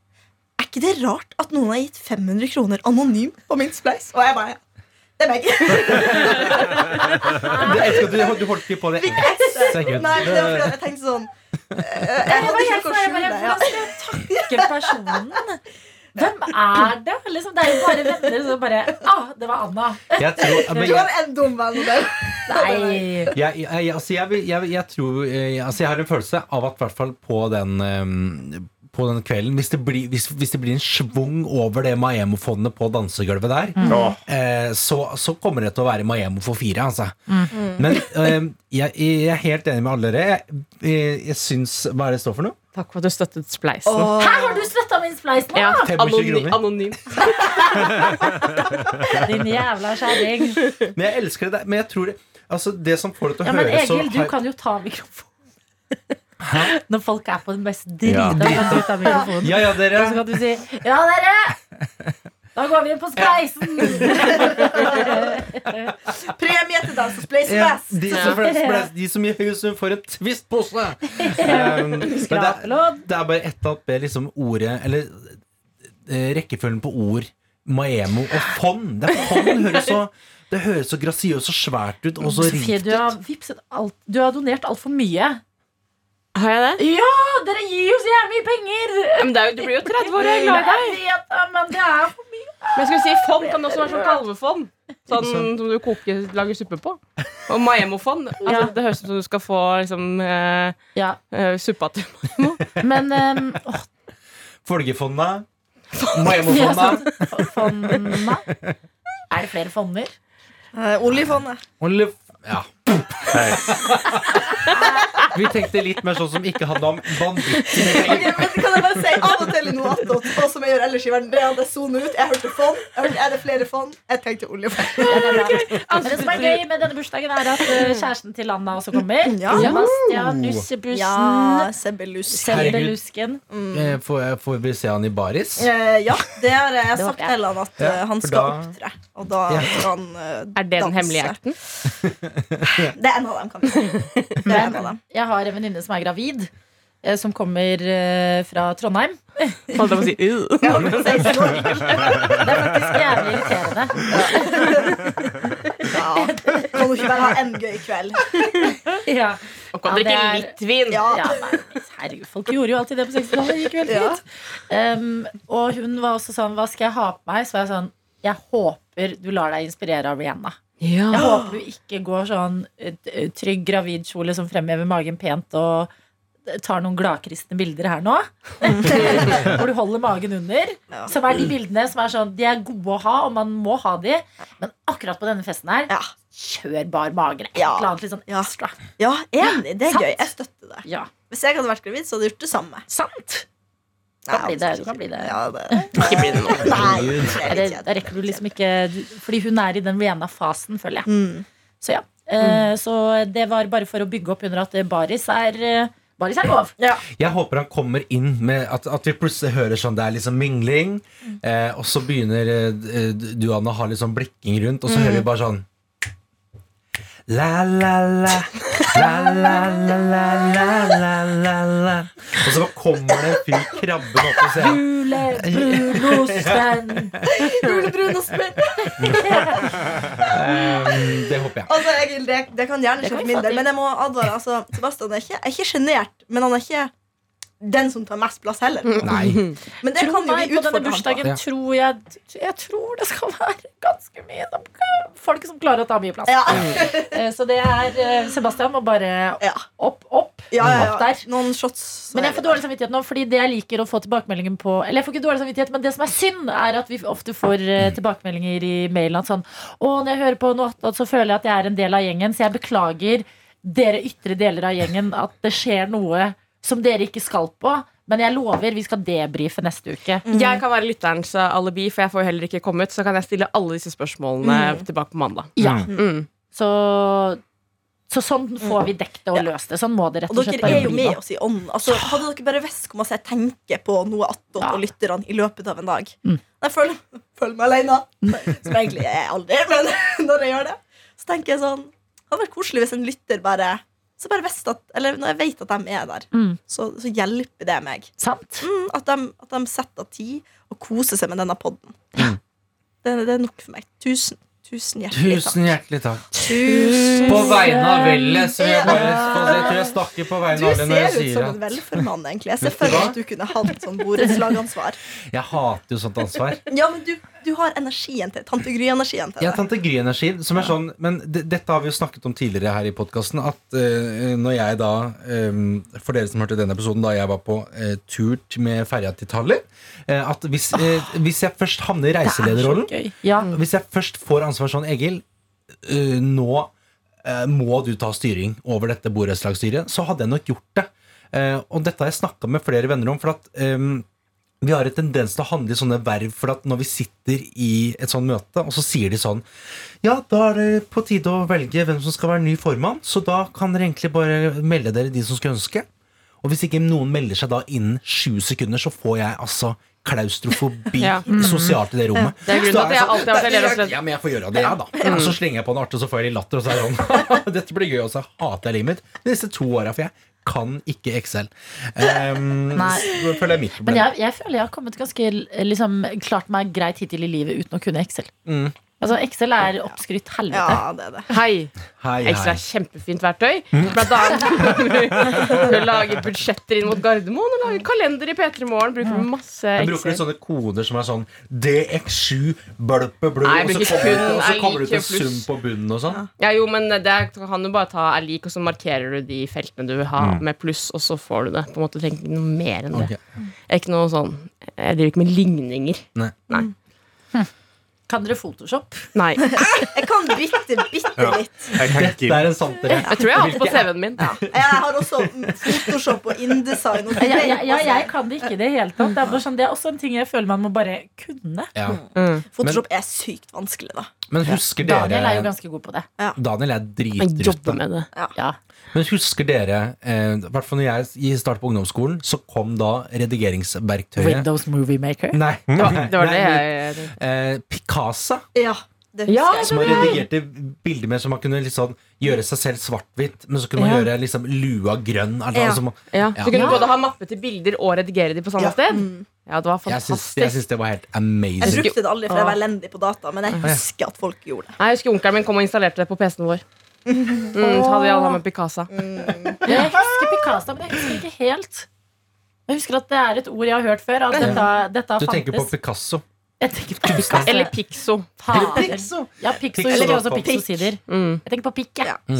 Er ikke det rart at noen har gitt 500 kroner anonymt på min spleis? Og jeg bare Det er meg. *laughs* Det, du, du holdt ikke på det ett sekund. Nei, det var fordi jeg tenkte sånn eh, Jeg hadde ikke noe å skjule. Hvordan skal jeg takke personen? Hvem er det? Liksom, det er jo bare venner som bare Ah, det var Anna. Jeg tror, *laughs* men Du var en dum venn. *laughs* Nei. jeg, jeg, jeg, altså jeg, vil- jeg, jeg tror eh, altså Jeg har en følelse av at i hvert fall på den eh, På den kvelden Hvis det blir, hvis, hvis det blir en schwung over det Maemo-fondet på dansegulvet der, mm. eh, så, så kommer det til å være Maemo for fire. Altså. Men eh, jeg, jeg er helt enig med alle dere. Jeg, jeg, jeg syns Hva er det det står for noe? Takk for at du støttet Spleisen. Åh. Her har du støtta min spleis nå! Ja, 25 anony kroner. *laughs* Din jævla kjerring. Men jeg elsker det. Men jeg tror det Altså det som får det til å Ja, men høres så Egil, du kan jo ta mikrofonen. Når folk er på den mest drita, Ja. kan du ta mikrofonen. Ja, ja, Og så dere. kan du si Ja, dere! Da går vi inn på spleisen! *laughs* Premie til den som spleiser Ja, de, som, de som gir høy sum, får en Twist-pose. *laughs* Um, det, det er bare ett med liksom ordet Eller eh, rekkefølgen på ord Maemo og fond. Det er fond høres så Det høres så grasiøst og svært ut og så rikt ut. du har, vipset alt, du har donert altfor mye. Har jeg det? Ja, dere gir jo så jævlig mye penger! Men det er jo, du blir jo 30 år, jeg er glad i deg. Jeg vet det, men det er for mye. Men jeg skulle si fond kan også være sånn kalvefond. Sånn som du koker, lager suppe på. Og Maemo-fond. Altså, Ja. Det høres ut som du skal få liksom, eh, Ja, eh, suppa til *laughs* men um, åh, Folkefondet. *laughs* ja, Maemo-fondet. sånn, Fondene Er det flere fonder? Eh, oljefondet. Olje... Ja. Hei. Vi tenkte litt mer sånn som ikke handla om men kan jeg bare si Av og til i noe attåt, og som jeg gjør ellers i verden, det er at jeg soner ut. Jeg hørte fond. Jeg hørte, er det flere fond? Jeg tenkte oljefond. *laughs* Ja, det som er gøy med denne bursdagen, er at uh, kjæresten til Anna også kommer. Ja. Sebastian Nussebussen. Ja, Sebbelusken. Selbelusken. Eh, Får, får vi se han i baris? Eh, ja, det har jeg sagt til han at Ja, eh, han skal da- opptre. Og da Ja. skal han danse. Er det den hemmelige akten? *laughs* *laughs* Det er en av dem, kan vi si. Det er en av dem. Jeg har en venninne som er gravid. eh, Som kommer eh, fra Trondheim. Holdt jeg på å si. *laughs* «Uh». Snork. Det er faktisk jævlig irriterende. Ja. Kan du ikke bare ha en gøy kveld? Ja. Og kan Ja, drikke er- litt vin. Ja. Ja, nei, herregud, folk gjorde jo alltid det på 60-tallet. Gikk jo Ja. Um, og hun var også sånn Hva skal jeg ha på meg? Så var jeg sånn Jeg håper du lar deg inspirere av Rihanna. Jeg håper du ikke går sånn eh, trygg gravidkjole som fremhever magen pent og tar noen gladkristne bilder her nå. *laughs* hvor du holder magen under. Ja. Som er de bildene som er sånn De er gode å ha, og man må ha de. Men akkurat på denne festen her, Ja. kjør bar mage. Et Ja. eller annet litt sånn Ja. ekstra. Ja, enig. Det er sant. gøy. Jeg støtter det. Ja, Hvis jeg hadde vært gravid, så hadde jeg gjort det samme. sant. Kan bli det. kan bli det. Ja, det. *laughs* Ikke bli det nå. Nei, det det, da rekker du liksom ikke du- Fordi hun er i den Rihanna-fasen, føler jeg. Mm. Så ja. Eh, så det var bare for å bygge opp under at baris er eh, Baris er lov. Jeg håper han kommer inn med at, at vi plutselig hører sånn Det er liksom mingling, eh, og så begynner eh, du Anna å ha litt sånn blikking rundt, og så hører vi bare sånn La-la-la, la-la-la-la-la-la la. Og så kommer det en fyr krabbende opp og sier Julebrunosten. Julebrunosten. Ehm, det håper jeg. Altså, Egil, det, det kan gjerne skje for min del, men jeg må advare. Altså, Sebastian er ikke, er ikke sjenert, men han er ikke den som tar mest plass heller. Nei. Men det kan jo meg, vi på denne utfordre han bursdagen Ja. tror jeg Jeg tror det skal være ganske mye folk som klarer å ta mye plass. Ja. *laughs* Eh, Så det er eh, Sebastian må bare opp, opp. Ja, ja, Opp der. Noen shots. Men jeg får dårlig samvittighet nå, fordi det jeg liker å få tilbakemeldingen på Eller jeg får ikke dårlig samvittighet, men det som er synd, er at vi ofte får eh, tilbakemeldinger i mailen at sånn Å, når jeg hører på noe så føler jeg at jeg er en del av gjengen, så jeg beklager dere ytre deler av gjengen at det skjer noe som dere ikke skal på. Men jeg lover, vi skal debrife neste uke. Jeg kan være lytterens eh, alibi, for jeg får jo heller ikke kommet. Så kan jeg stille alle disse spørsmålene tilbake på mandag. Ja, Mm. så, så sånn får vi dekket og løst det. Sånn må det rett Og og slett dere er jo med da. oss i ånden. Altså, hadde dere bare visst hvor masse jeg tenker på noe attåt Ja. og lytterne i løpet av en dag. Mm. Jeg føler, føler meg alene, som egentlig jeg aldri er, men *laughs* når jeg gjør det, så tenker jeg sånn Det hadde vært koselig hvis en lytter bare så bare visste at, eller Når jeg vet at de er der, Mm. så, så hjelper det meg. Sant? Mm, at, de, at de setter av tid og koser seg med denne podden. Mm. Det, det er nok for meg. Tusen, tusen hjertelig takk. Tusen hjertelig takk. Tusen. På vegne av vellet, så vil jeg bare Jeg tror jeg snakker på Du vegne av det når ser ut som en velformann, egentlig. Jeg ser for meg at du kunne hatt sånn borettslagansvar. Jeg hater jo sånt ansvar. Ja, men du, du har energien til Tante Gry-energien til Ja, det. Tante Gry-energi, som er sånn Men dette har vi jo snakket om tidligere her i podkasten. At uh, når jeg da um, For dere som hørte denne episoden, da jeg var på uh, tur med ferja til Tallinn uh, At hvis, eh, hvis jeg først havner i reiselederrollen Ja. Hvis jeg først får ansvar sånn Egil, eh, nå må du ta styring over dette borettslagsstyret, så hadde jeg nok gjort det. Eh, og dette har jeg snakka med flere venner om. For at eh, vi har en tendens til å handle i sånne verv for at når vi sitter i et sånt møte, og så sier de sånn Ja, da er det på tide å velge hvem som skal være ny formann, så da kan dere egentlig bare melde dere de som skulle ønske. Og hvis ikke noen melder seg da innen sju sekunder, så får jeg altså klaustrofobi *laughs* Ja. sosialt i det rommet. Det er grunnen til at jeg alltid har vært elev og slett. Ja, men jeg får gjøre det, jeg, da. Og så slenger jeg på en artig, og så får jeg litt latter, og så er det sånn *laughs* Dette blir gøy, og så hater jeg livet mitt disse to åra, for jeg kan ikke Excel. *laughs* Um, føler jeg mitt problem. Men jeg, jeg føler jeg har kommet ganske liksom, klart meg greit hittil i livet uten å kunne Excel. Mm. Altså, Excel er oppskrytt helvete. Ja, det er det. Hei. Hei, Excel er kjempefint verktøy. Blant annet for å lage budsjetter inn mot Gardermoen og lage kalender i P3 Morgen. Bruker du masse Jeg bruker litt sånne koder som er sånn DX7 bløppe blø, og så kommer, du til og så kommer det ut en sum på bunnen og sånn. Ja, jo, men det kan du bare ta er lik, og så markerer du de feltene du vil ha med pluss, og så får du det. På en måte trenger ikke noe mer enn det. Okay. Ikke noe sånn Jeg driver ikke med ligninger. Nei. Nei. Kan dere Photoshop? Nei. *laughs* Jeg kan bitte, bitte litt. Dette er en sant dere. Jeg tror jeg har det på CV-en min. Jeg har også mm, Photoshop og InDesign. Og Ja, ja, ja, jeg kan det ikke i det hele tatt. Det er, bare sånn, det er også en ting jeg føler man må bare kunne. Ja. Mm. Photoshop er sykt vanskelig, da. Men husker Daniel er jo ganske god på det. Daniel er jobber med det. Ja. Men husker dere, eh, i hvert fall når jeg startet på ungdomsskolen, så kom da redigeringsverktøyet Windows Movie Maker. Nei, *laughs* Det var, det, jeg eh, Picasa, Ja, det Ja, jeg. som man redigerte bilder med, så man kunne liksom gjøre seg selv svart-hvitt, men så kunne man Ja. gjøre liksom lua grønn. Altså, Ja. altså, man- ja. Ja. Du kunne Ja. både ha mappe til bilder og redigere de på samme Ja. sted. Ja, det var fantastisk. jeg syns det var helt amazing. Jeg brukte det aldri, for jeg var elendig på data, men jeg husker at folk gjorde det. Jeg husker onkelen min kom og installerte det på PC-en vår. *laughs* Mm, så hadde vi alle sammen Picasa. *laughs* Jeg husker Picasa, men jeg husker ikke helt. Jeg husker at det er et ord jeg har hørt før. At dette, dette Du tenker på. Picasso. Jeg tenker på Pika. Eller Pixo. Ja, Pixo Pixo eller også Pixo-sider. Mm. Jeg tenker på pikk, jeg. Ja. Du.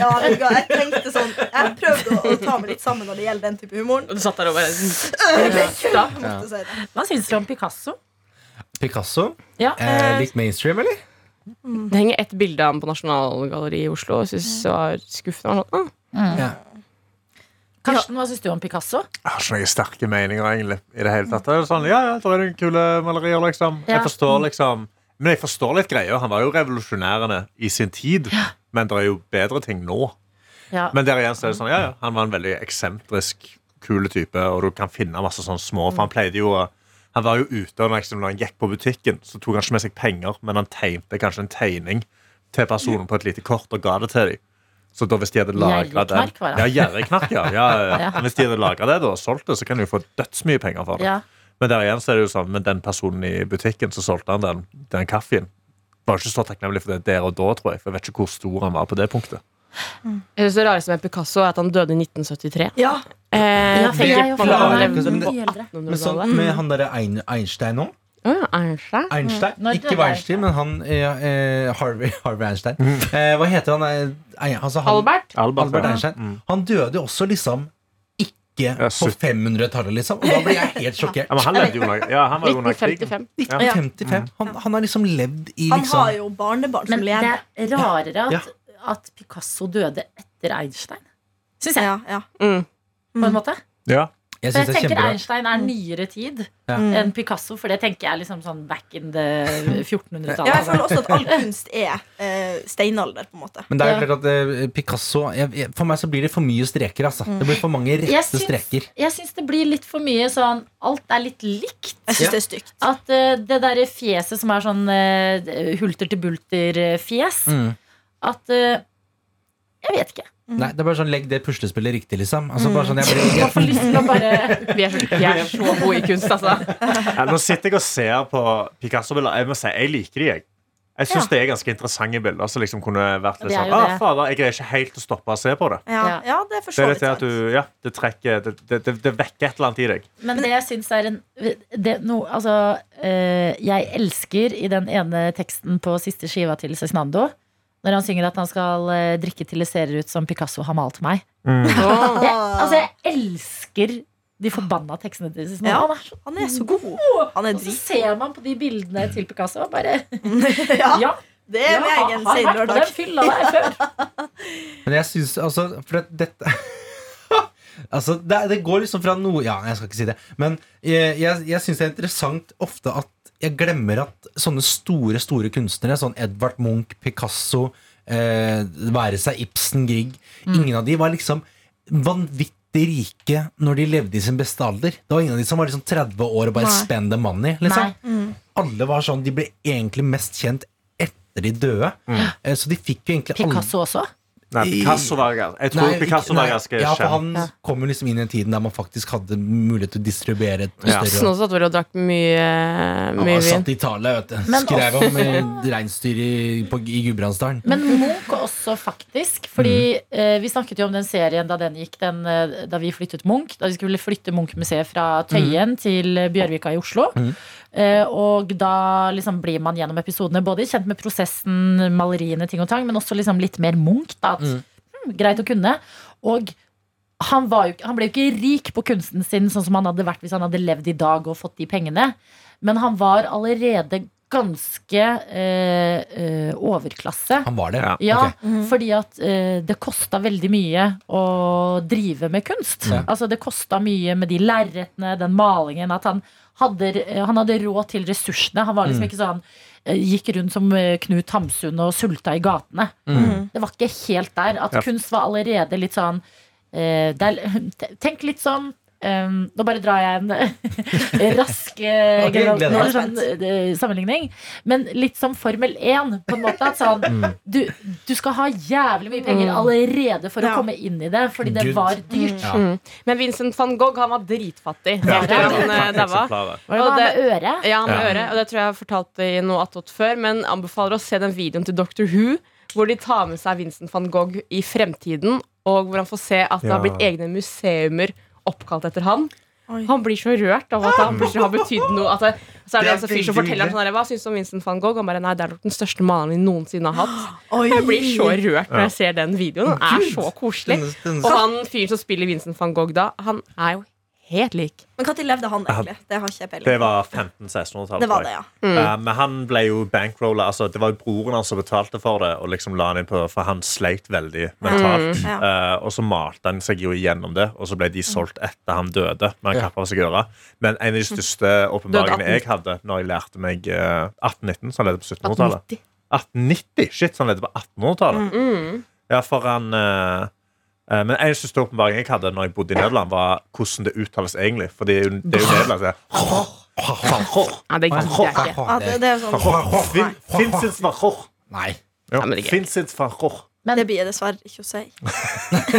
Ja, jeg tenkte sånn Jeg prøvde å, å ta meg litt sammen når det gjelder den type humoren. Du satt der og bare *laughs* ja. Hva syns du om Picasso? Picasso. Ja. Eh, litt mainstream, eller? Det henger ett bilde av ham på Nasjonalgalleriet i Oslo. Jeg synes det var skuffende. Sånn, Ja. Karsten, hva syns du om Picasso? Jeg har ikke noen sterke meninger, egentlig. I det hele tatt. Det er sånn, ja, ja, det er noen kule malerier, liksom. Ja. Jeg forstår liksom Men jeg forstår litt greia. Han var jo revolusjonærende i sin tid. Men det er jo bedre ting nå. Ja. Men der igjen så er det sånn, ja, ja, han var en veldig eksentrisk, kule type, og du kan finne masse sånne små For han pleide jo å Han var jo ute og liksom, når han gikk på butikken, så tok han ikke med seg penger, men han tegnte kanskje en tegning til personen på et lite kort og ga det til dem. Så da hvis de hadde lagra den Ja, det. ja. ja, *laughs* ja. Ja. Hvis de hadde lagra det da, og solgt det, så kan de jo få dødsmye penger for det. Ja. Men der igjen så er det jo sånn Men den personen i butikken som solgte han den, den kaffen, var ikke så takknemlig for det der og da, tror jeg. For jeg vet ikke hvor stor han var på det punktet. Mm. Det rareste med Picasso er at han døde i 1973. Ja, Eh, Ja, for jeg er jo på for han er men det- sånn med han derre Einstein nå. Å ja, Einstein. Einstein, Mm. Ikke Weinstein, men han ja, eh, Harvey, Harvey Einstein. Eh, hva heter han? Eh, altså han Albert. Albert Albert Einstein. Mm. Han døde jo også liksom ikke Ja, på 500-tallet, liksom. Og da blir jeg helt *laughs* sjokkert. Ja, men han levde jo under, ja, han var jo under krigen. 1955. Ja. Han, han har liksom levd i Han liksom har jo barnebarn som Men det er rarere Ja. at, at Picasso døde etter Einstein. Syns jeg, Ja, ja. Mm. på en måte. Ja. Jeg jeg er tenker kjempebra. Einstein er nyere tid Ja. enn Picasso, for det tenker jeg liksom sånn back in the *laughs* 1400-tallet. ja, jeg føler også at all kunst er uh, steinalder, på en måte. Men det er jo klart at uh, Picasso jeg, jeg, For meg så blir det for mye streker. Altså. Det blir for mange Jeg rette syns- streker. Jeg syns det blir litt for mye sånn Alt er litt likt. Jeg syns Ja. det er stygt. At uh, det derre fjeset som er sånn uh, hulter til bulter-fjes Mm. At Jeg vet ikke. Nei, det er bare sånn Legg det puslespillet riktig, liksom. Altså, bare sånn, jeg blir, Jeg jeg, får lyst til å bare *laughs* Vi er, så, vi er så gode i kunst, altså. *laughs* Ja, nå sitter jeg og ser på Picasso-bilder. Jeg må si, jeg liker de, jeg. Jeg syns Ja. det er ganske interessante bilder. Som liksom kunne vært litt Det er sånn jo ah, det. fader, Jeg greier ikke helt å stoppe å se på det. Ja, Ja. ja det er for Det så er vidt litt det at sant. du, ja, det trekker Det, det, det, det vekker et eller annet i deg. Men det jeg syns er en det, no, Altså, eh, jeg elsker i den ene teksten på siste skiva til Cezinando når han synger at han skal eh, drikke til det ser ut som Picasso har malt meg. Mm. *laughs* Jeg, altså, jeg elsker de forbanna tekstene til Cezinando. Ja. Han er så, Han er så god. Han er og så ser man på de bildene til Picasso og bare *laughs* Ja, Ja, det er ja, egen vært på den fylla der før. *laughs* men jeg syns altså For det, dette Altså, det, det går liksom fra noe Ja, jeg skal ikke si det. Men jeg, jeg, jeg syns det er interessant ofte at jeg glemmer at sånne store, store kunstnere, sånn Edvard Munch, Picasso, eh, være seg Ibsen, Grieg Ingen av de var liksom vanvittig rike når de levde i sin beste alder. Det var ingen av de som var liksom 30 år og bare Nei. spend the money. Liksom. Mm. Alle var sånn, De ble egentlig mest kjent etter de døde. Eh, Så de fikk jo egentlig Picasso også. Nei, Picasso var Jeg tror Nei, Picasso var ganske ganske Ja, for han Ja. kom jo liksom inn i en tiden der man faktisk hadde mulighet til å distribuere et Ja. større Snå satt vel og drakk mye, mye vin. satt i tale, vet du. Men Skrev også- om eh, reinsdyr i, på- i Gudbrandsdalen. Men Munch også, faktisk. Fordi eh, vi snakket jo om den serien da den gikk, den, eh, da vi flyttet Munch. Da vi skulle flytte Munch-museet fra Tøyen til eh, Bjørvika i Oslo. Mhm. Eh, og da liksom blir man gjennom episodene både kjent med prosessen, maleriene, ting og tang, men også liksom litt mer Munch. Da, at, Mhm. hm, greit å kunne. Og han, var jo, han ble jo ikke rik på kunsten sin sånn som han hadde vært hvis han hadde levd i dag og fått de pengene. Men han var allerede ganske eh, eh, overklasse. Han var det? Ja. Ja, Ok. fordi at eh, det kosta veldig mye å drive med kunst. Ja. Altså Det kosta mye med de lerretene, den malingen. At han hadde, eh, han hadde råd til ressursene. Han var liksom Mm. ikke sånn eh, Gikk rundt som Knut Hamsun og sulta i gatene. Mm. Det var ikke helt der. At Ja. kunst var allerede litt sånn eh, det er, *laughs* Tenk litt sånn eh, nå bare drar jeg en *laughs* rask eh, Ok, general- gleder meg. eller sånn, eh, sammenligning. Men litt som Formel 1, på en måte. At sånn, Mm. du, du skal ha jævlig mye penger allerede for å komme inn i det, fordi det Good. var dyrt. Ja. Mm. Men Vincent van Gogh han var dritfattig. Ja, Helt det var han eh, med øre. Ja, med Ja. øre, og det tror jeg jeg har fortalt i noe attåt før, men anbefaler å se den videoen til Dr. Who, hvor de tar med seg Vincent van Gogh i fremtiden, og hvor han får se at det har blitt egne museumer oppkalt etter han. Oi. Han blir så rørt av at han plutselig har betydd noe. At det, så er det, Det er en sånn fyr som forteller ham sånn her, Hva syns du om Vincent van Gogh? Han bare nei, det er nok den største maleren vi noensinne har hatt. Oi. Jeg blir så rørt når jeg ser den videoen. Den er så koselig. Og han fyren som spiller Vincent van Gogh da, han er jo helt lik. Men når levde han egentlig? Det har ikke jeg peiling Det var 1500-1600-tallet. Det var det, ja. Eh, men han ble jo bankrolla. Altså, det var jo broren hans som betalte for det, og liksom la han inn på, for han sleit veldig mentalt. Mm. Ja. Eh, og så malte han seg jo igjennom det, og så ble de solgt etter han døde. Men han kappa seg øra. Men en av de største åpenbaringene jeg hadde når jeg lærte meg eh, 1819, så han levde på 1700-tallet 1890. 1890? Shit, så han levde på 1800-tallet. Mm. Ja, for han eh, Men en største åpenbaring jeg hadde når jeg bodde i Nederland, var hvordan det uttales egentlig. For det er jo, det er jo er- Nei, det gidder jeg ikke. Ja, det, det er sånn Vincent. Nei. Ja, men det blir jeg dessverre ikke å si. *laughs*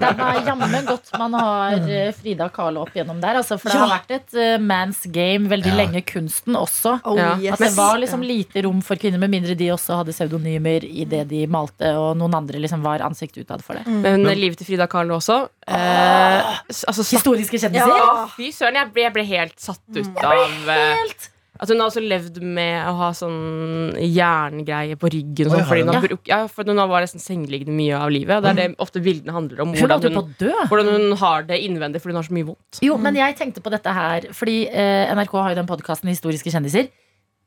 det er jammen godt man har eh, Frida Kahlo opp gjennom der. Altså, for det har vært et uh, man's game veldig Ja. lenge. Kunsten også. Oh, Ja. yes. At det var liksom lite rom for kvinner, med mindre de også hadde pseudonymer i det de malte, og noen andre liksom var ansikt utad for det. Men livet til Frida Kahlo også. Eh, s- altså, Historiske kjendiser. Ja. fy søren, jeg ble, jeg ble helt satt ut av eh, Helt. At hun har også levd med å ha sånn jerngreie på ryggen. Sånn, fordi hun, har bruk, ja, for hun var nesten sengeliggende mye av livet. Og det er det ofte bildene handler om. Hvordan hun, hvordan hun har det innvendig fordi hun har så mye vondt. Jo, men jeg tenkte på dette her, fordi eh, NRK har jo den podkasten Historiske kjendiser.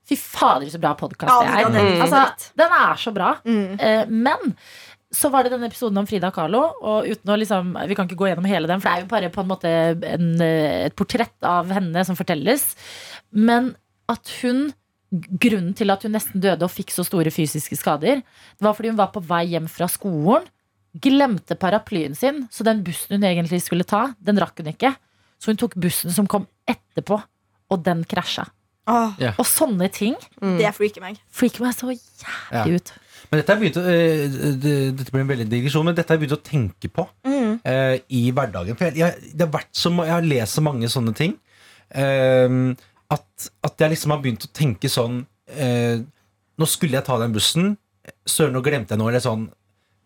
Fy fader, så bra podkast det er. den er Altså, den er så bra. Mm. Eh, men så var det denne episoden om Frida Kahlo. Og uten å liksom, Vi kan ikke gå gjennom hele den, for det er jo bare på en måte en, eh, et portrett av henne som fortelles. Men at hun Grunnen til at hun nesten døde og fikk så store fysiske skader, det var fordi hun var på vei hjem fra skolen, glemte paraplyen sin, så den bussen hun egentlig skulle ta, den rakk hun ikke. Så hun tok bussen som kom etterpå, og den krasja. Åh, Og sånne ting det freaker meg. freaker meg så jævlig Ja. ut. Men dette har jeg begynt å, eh, det- dette blir en veldig digresjon, men dette har jeg begynt å tenke på Mm. eh, i hverdagen. For jeg, jeg, det har vært så, jeg har lest så mange sånne ting eh, at, at jeg liksom har begynt å tenke sånn eh, Nå skulle jeg ta den bussen. Søren, nå glemte jeg noe. Eller sånn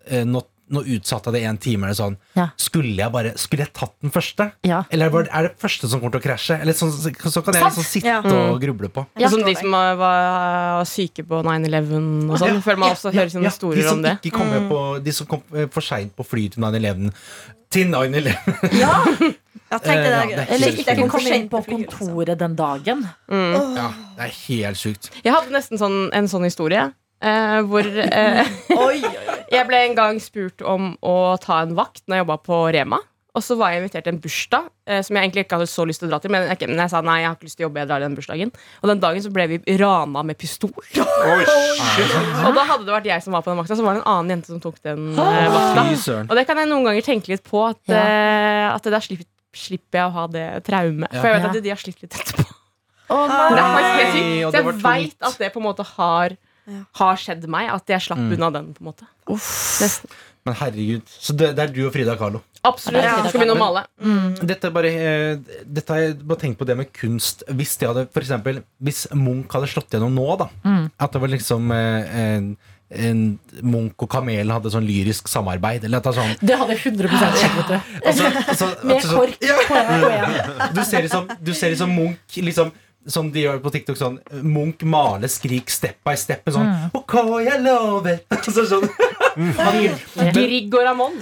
eh, nå, nå utsatte jeg det en time. Eller sånn. Ja. Skulle jeg bare Skulle jeg tatt den første? Ja. Eller var det- er det første som kommer til å krasje? Eller sånn, så, så kan jeg liksom sitte Ja. og gruble på. Som de som var, var syke på 9-11 og sånn. Ja, Føler man også hører sånne de historier som om det. Ikke kom på, de som kom eh, for seint på fly til 9-11. Til 9-11. Ja, *laughs* tenk Eh, det ja, det er Eller ikke kom komme inn på kontoret den dagen. Ja, det er helt sykt. Jeg hadde nesten sånn, en sånn historie. Eh, hvor eh, *laughs* Oi, oi, oi. jeg ble en gang spurt om å ta en vakt når jeg jobba på Rema. Og så var jeg invitert til en bursdag eh, som jeg egentlig ikke hadde så lyst til å dra til. Men jeg, men jeg sa nei, jeg har ikke lyst til å jobbe, jeg drar den bursdagen. Og den dagen så ble vi rana med pistol. Oi. *laughs* Og da hadde det vært jeg som var på den vakta, så var det en annen jente som tok den eh, vakta. Og det kan jeg noen ganger tenke litt på, at, Ja. eh, at det der slipper, slipper jeg å ha det traumet. For jeg vet Ja. at de har slitt litt etterpå. Er nei! Så jeg veit at det på en måte har, Ja. har skjedd meg. At jeg slapp unna den. på en måte Uff. Men herregud. Så det, det er du og Frida Kahlo. Absolutt. Ja. Skal begynne å male. Dette er bare, eh, dette bare tenkt på det med kunst. Hvis det hadde, for eksempel, hvis Munch hadde slått gjennom nå, da. Mm. At det var liksom eh, en Munch og Kamelen hadde sånn lyrisk samarbeid. Eller at det sånn Det hadde 100 skjedd, vet du. *laughs* altså, altså, *laughs* Med sånn- kork en. Du ser liksom, du ser liksom Munch liksom som de gjør på TikTok sånn Munch maler skrik step by step sånn Mm. OK, I love it altså, sånn, Grieg og Ramón.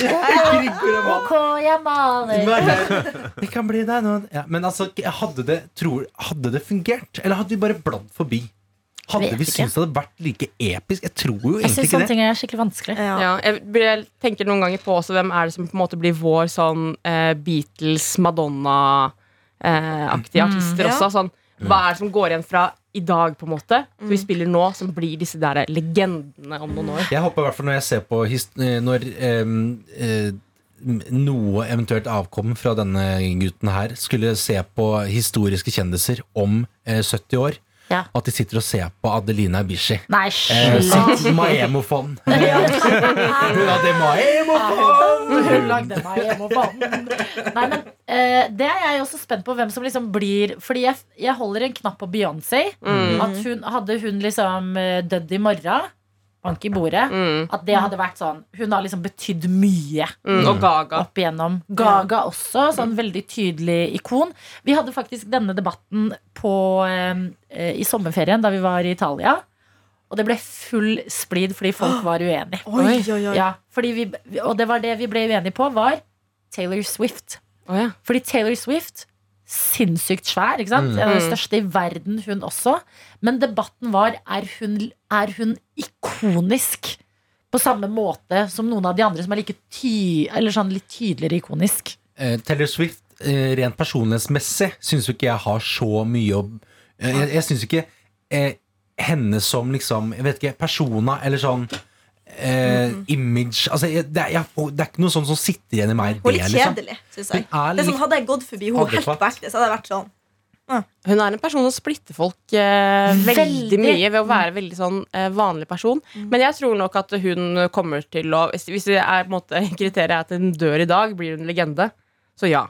Ok, jeg maler. Det kan bli deg nå ja, Men altså, hadde det, tror, hadde det fungert? Eller hadde vi bare bladd forbi? Hadde vi syntes det hadde vært like episk? Jeg tror jo egentlig ikke det. ting er skikkelig vanskelig. Ja. Ja, jeg, jeg tenker noen ganger på også hvem er det som på en måte blir vår sånn eh, Beatles, Madonna-aktige artister Ja. også. Sånn, hva er det som går igjen fra i dag, på en måte, som vi spiller nå, som blir disse der legendene om noen år? Jeg håper i hvert fall når jeg ser på eh, Når em, eh, noe eventuelt avkom fra denne gutten her, skulle se på historiske kjendiser om eh, 70 år, Ja. at de sitter og ser på Adelina Ibishi. Nei, Eh, sitt Maemofon. *laughs* Hun hadde Maemofon! Hun lagde vann. Nei, men eh, Det er jeg også spent på hvem som liksom blir Fordi jeg, jeg holder en knapp på Beyoncé. Mm. At hun, hadde hun liksom eh, dødd i morgen, bank i bordet. Mm. At det hadde vært sånn Hun har liksom betydd mye Mm. Og Gaga. opp igjennom. Gaga også, sånn veldig tydelig ikon. Vi hadde faktisk denne debatten på, eh, i sommerferien da vi var i Italia. Og det ble full splid fordi folk *gasps* var uenige. Oi, oi, oi. Ja, vi, og det var det vi ble uenige på, var Taylor Swift. Oh, ja. Fordi Taylor Swift Sinnssykt svær, ikke sant? Mm. Den største i verden, hun også. Men debatten var er hun, er hun ikonisk på samme måte som noen av de andre som er like ty eller sånn litt tydeligere ikonisk. Uh, Taylor Swift, uh, rent personlighetsmessig, syns jo ikke jeg har så mye å uh, Jeg, jeg syns ikke henne som liksom Jeg vet ikke, persona eller sånn eh, image Altså, det, er, jeg, det er ikke noe sånn som sitter igjen i meg. Hun er litt det, liksom. kjedelig, syns jeg. Det er sånn, hadde jeg gått forbi henne helt på ekte, så hadde jeg vært sånn Hun er en person som splitter folk eh, veldig, Veldig. mye ved å være veldig sånn eh, vanlig person. Men jeg tror nok at hun kommer til å Hvis hvis det er, på en måte, *laughs* kriteriet er at hun dør i dag, blir hun en legende. Så ja.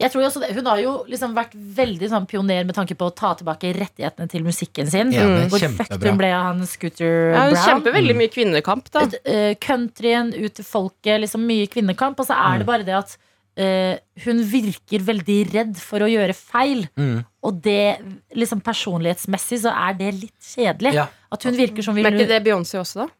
Jeg tror også det, Hun har jo liksom vært veldig sånn pioner med tanke på å ta tilbake rettighetene til musikken sin. Enig, Hvor fucked hun ble av han Scooter ja hun Brown. kjemper veldig mye kvinnekamp, da. Eh, countryen ut til folket, liksom mye kvinnekamp. Og så er det bare det at uh, hun virker veldig redd for å gjøre feil. Mm. Og det, liksom personlighetsmessig, så er det litt kjedelig. Ja. At hun virker som vil Men er ikke det Beyoncé også, da?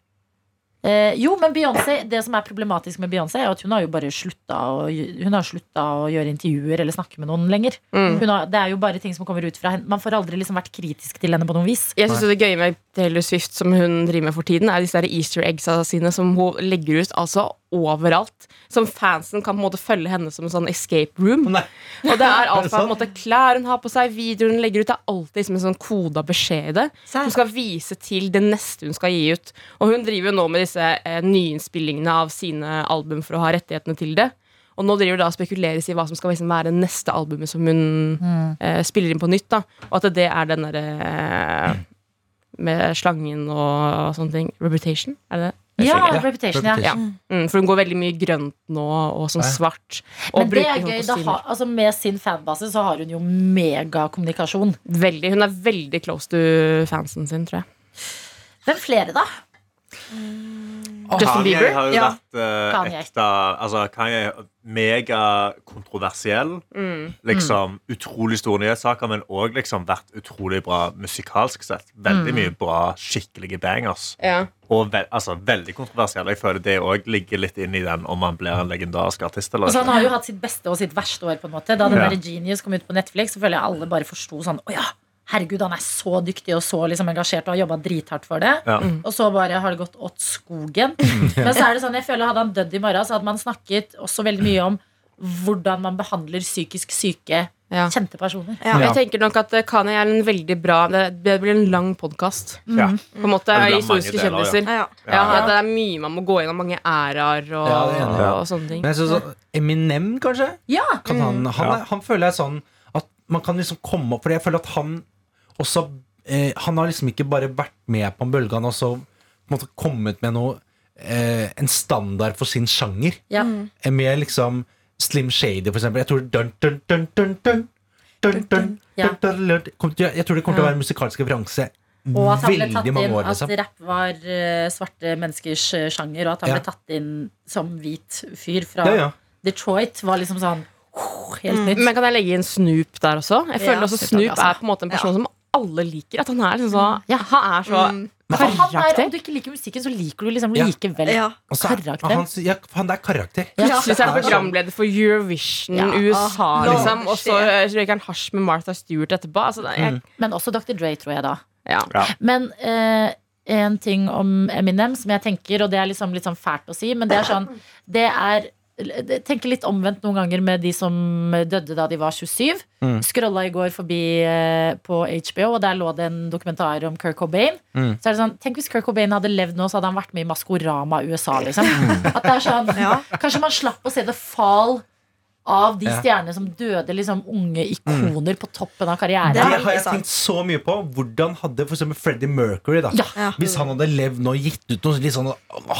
Eh, jo, men Beyonce, det som er problematisk med Beyoncé, er at hun har jo bare slutta å, hun har slutta å gjøre intervjuer eller snakke med noen lenger. Mm. Har, det er jo bare ting som kommer ut fra henne. Man får aldri liksom vært kritisk til henne på noe vis. Jeg synes Det gøye med Taylor Swift som hun driver med for tiden, er disse der easter eggs sine som hun legger ut altså overalt. Som fansen kan på en måte følge henne som en sånn escape room. Nei. Og det er *laughs* alt fra på en måte klær hun har på seg, videoer hun legger ut. Det er alltid som en sånn koda beskjed i det. Hun skal vise til det neste hun skal gi ut. Og hun driver jo nå med disse eh, nyinnspillingene av sine album for å ha rettighetene til det. Og nå driver det da spekuleres i hva som skal liksom være det neste albumet som hun eh, spiller inn på nytt. da Og at det er den derre eh, med slangen og sånne ting. Reputation, er det det? Ja, Ja, Reputation, ja. Ja. Mm, for hun går veldig mye grønt nå, og sånn Ja. svart. Og Men det er gøy. Har, altså med sin fanbase så har hun jo megakommunikasjon. Veldig, hun er veldig close to fansen sin, tror jeg. Hvem flere, da? Justin Bieber? Kanye har jo Ja. vært uh, Kanye. ekte Altså, Kanye er megakontroversiell. Mm. Liksom utrolig store nyhetssaker, men òg liksom vært utrolig bra musikalsk sett. Veldig mye bra, skikkelige bangers. Ja. Og ve altså, veldig kontroversiell. Jeg føler det òg ligger litt inn i den om man blir en legendarisk artist eller Altså, han har jo hatt sitt beste og sitt verste år. på en måte Da den Ja. der Genius kom ut på Netflix, så føler jeg alle bare forsto sånn Å ja, herregud, han er så dyktig og så liksom engasjert og har jobba drithardt for det. Ja. Og så bare har det gått åt skogen. *laughs* Men så er det sånn, jeg føler hadde han dødd i morgen, så hadde man snakket også veldig mye om hvordan man behandler psykisk syke Ja. kjente personer. Ja. Jeg tenker nok at Kani er en veldig bra Det, blir en lang podkast. Mm. På en måte Historiske kjendiser. Ja, ja. Ja, Ja. Det er mye man må gå gjennom. Mange æraer og, og sånne ting. Men jeg synes så, Eminem, kanskje? Ja, Kan han, han, Ja. er, han føler jeg sånn at man kan liksom komme opp For jeg føler at han også eh, Han har liksom ikke bare vært med på en bølge, han har også på en måte kommet med noe eh, En standard for sin sjanger. ja. Eh, Med liksom Slim Shady, for eksempel. Jeg tror dun, dun, dun, dun, dun, dun, dun, dun, dun, dun, Jeg tror det kommer til å være musikalsk referanse Og at han ble tatt inn år. at Liksom. rapp var eh, svarte menneskers eh, sjanger, og at han Ja. ble tatt inn som hvit fyr fra Ja, ja. Detroit, var liksom sånn oh, helt nytt. Men kan jeg legge inn Snoop der også? Jeg føler Ja, også Snoop altså. er på en måte en person som alle liker. At han er liksom så Ja. Han er så Mm. Er, karakter. om du ikke liker musikken, så liker du liksom likevel Ja. Ja. er- karakter. Han, ja, han er karakter. Plutselig så er han sånn. programleder for Eurovision Ja. USA, Ah, liksom. Og så shit. røyker han hasj med Martha Stewart etterpå. Altså, jeg... mm. Men også Dr. Dre, tror jeg da. ja. Men eh, en ting om Eminem som jeg tenker, og det er liksom litt sånn fælt å si, men det er sånn Det er jeg tenker litt omvendt noen ganger med de som døde da de var 27. Mm. Skrolla i går forbi eh, på HBO, og der lå det en dokumentar om Kirk Cobain. Mm. Så er det sånn, Tenk hvis Kirk Cobain hadde levd nå, så hadde han vært med i Maskorama USA. Liksom. At det er sånn, *laughs* Ja. Kanskje man slapp å se the fall av de Ja. stjernene som døde liksom unge ikoner på toppen av karrieren. Det har jeg tenkt så mye på. Hvordan hadde eksempel Freddie Mercury da. Hvis han hadde levd nå og gitt ut noen litt sånn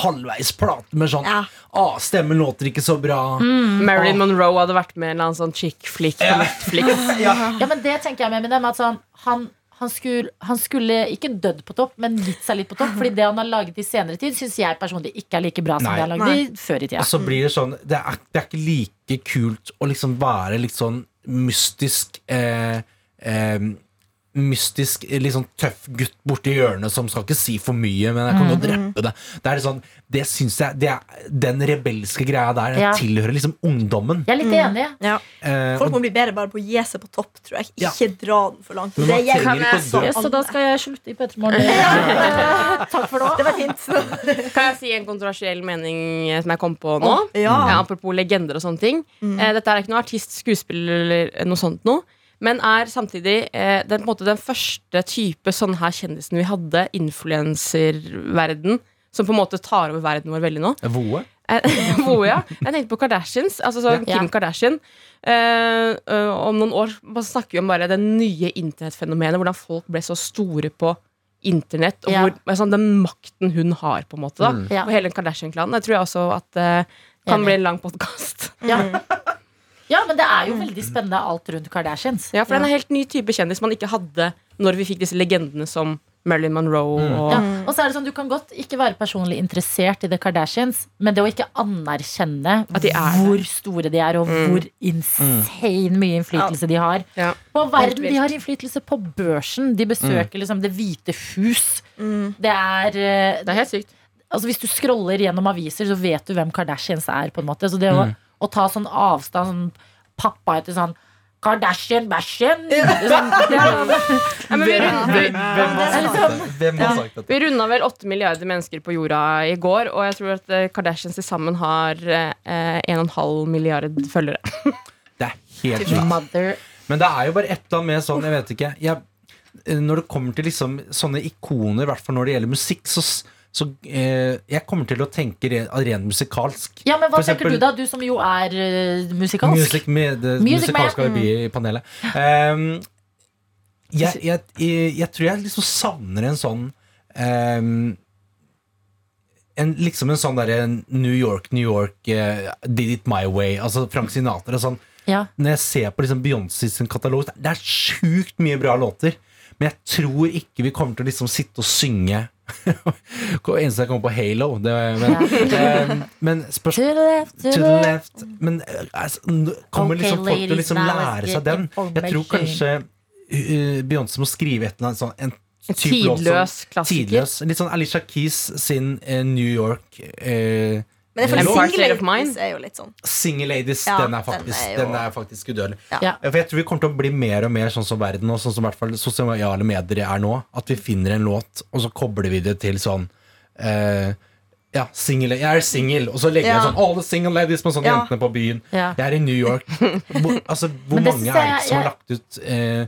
halvveis plate med sånn Ja. ah, Stemmen låter ikke så bra. Marilyn Monroe hadde vært med i en eller annen sånn chick flick på Netflix. *laughs* Ja, men det tenker jeg med Eminem. At sånn, han han skulle, han skulle ikke dødd på topp, men gitt seg litt på topp. Fordi det han har laget i senere tid, syns jeg personlig ikke er like bra som Nei. det han lagde i før i tida. Og så blir det sånn Det er, det er ikke like kult å liksom være litt sånn mystisk eh, eh, Mystisk, litt sånn tøff gutt borti hjørnet som skal ikke si for mye, men jeg kan Mm. godt rappe det. Det er sånn, det synes jeg det er, Den rebelske greia der Ja. tilhører liksom ungdommen. Jeg er litt enig. Ja. Eh, Folk og, må bli bedre bare på å gi seg på topp, tror jeg. Ja. Ikke dra den for langt. Men Det man gjelder trenger ikke å dø. Så da skal jeg slutte i P3 Morgen. *laughs* Takk for nå. Det var fint. *laughs* Kan jeg si en kontroversiell mening eh, som jeg kom på nå? Ja. Ja, apropos legender og sånne ting. Eh, dette er ikke noe artist, skuespiller eller noe sånt noe. Men er samtidig eh, den, på en måte, den første type sånn her kjendisen vi hadde, influenserverden, som på en måte tar over verden vår veldig nå. Voe? *laughs* Voe, ja. Jeg tenkte på Kardashians. Altså Ja. Kim Kardashian. Eh, eh, om noen år bare snakker vi om bare det nye internettfenomenet. Hvordan folk ble så store på internett. Og Ja. hvor, med sånn, den makten hun har, på en måte. Da, Ja. Og hele Kardashian-klanen. Jeg tror jeg også at det kan Enig. bli en lang podkast. Ja. *laughs* ja, men det er jo veldig spennende alt rundt Kardashians. Ja, for det er en helt ny type kjendis man ikke hadde når vi fikk disse legendene som Marilyn Monroe. Og, Ja. Og så er det sånn, Du kan godt ikke være personlig interessert i The Kardashians, men det å ikke anerkjenne At de er hvor store de er, og hvor insane mye innflytelse de har Ja. på verden. De har innflytelse på børsen. De besøker liksom Det hvite hus. Det er eh, Det er helt sykt. Altså Hvis du scroller gjennom aviser, så vet du hvem Kardashians er. på en måte Så det å, å ta sånn avstand sånn, Pappa heter sånn Kardashian-bæsjen! Er- *laughs* Ja, vi, runda vel åtte milliarder mennesker på jorda i går, og jeg tror at eh, Kardashians til sammen har eh, en og en halv milliard følgere. *laughs* Det er helt sjukt. Men det er jo bare et eller annet med sånn, jeg vet ikke. Jeg, Når det kommer til liksom sånne ikoner, i hvert fall når det gjelder musikk, så, så eh, Jeg kommer til å tenke re, ren musikalsk. Ja, men hva For tenker eksempel- du da? Du som jo er eh, musikalsk. Music med, det Music musikalsk Man. i panelet. Um, jeg, jeg, jeg, jeg tror jeg liksom savner en sånn um, en, liksom en sånn derre New York, New York, eh, Did It My Way. Altså Frank Sinatra og sånn. Ja. Når jeg ser på liksom Beyoncé sin katalog, det er sjukt mye bra låter. Men jeg tror ikke vi kommer til å liksom sitte og synge Eneste jeg kommer på, Halo. Det, men, *laughs* eh, men To the left, to To the left. Men eh, altså, kommer okay, liksom folk til å liksom lære seg den? Jeg tror kanskje uh, Beyoncé må skrive et eller annet sånn en tidløs klassiker. Tidløs. Litt sånn Alicia Keys sin uh, New York eh, Men jeg er of single ladies er jo litt sånn. Single Ladies, Ja, den er faktisk, den er den er faktisk udødelig. Ja. For jeg tror vi kommer til å bli mer og mer sånn som verden og sånn som i hvert fall sosiale medier er nå. At vi finner en låt, og så kobler vi det til sånn eh, ja, single, jeg er singel, og så legger jeg sånn Alle single ladies med sånne Ja. jentene på byen. Ja. Jeg er i New York. Hvor, *laughs* altså, hvor mange er det som har lagt ut eh,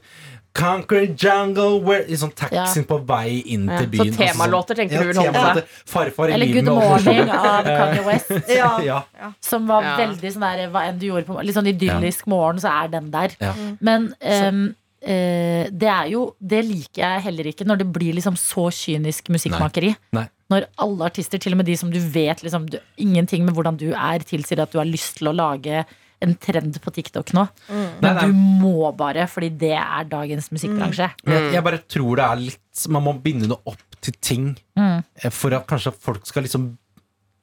Conquer Jungle where, I sånn taxien på vei inn Ja, til så temalåter tenker ja, du vil holde temalåter. Farfar i Eller Good Morning av Kanye West. *laughs* Ja. Ja. Som var Ja. veldig sånn der Hva enn du gjorde på Litt sånn idyllisk morgen, så er den der. Ja. Men um, eh, det er jo Det liker jeg heller ikke når det blir liksom så kynisk musikkmakeri. Nei. Når alle artister, til og med de som du vet liksom, du, Ingenting med hvordan du er, tilsier at du har lyst til å lage en trend på TikTok nå. Mm. Men du må bare, fordi det er dagens musikkbransje. Mm. Jeg, jeg bare tror det er litt Man må binde det opp til ting Mm. eh, for at kanskje folk skal liksom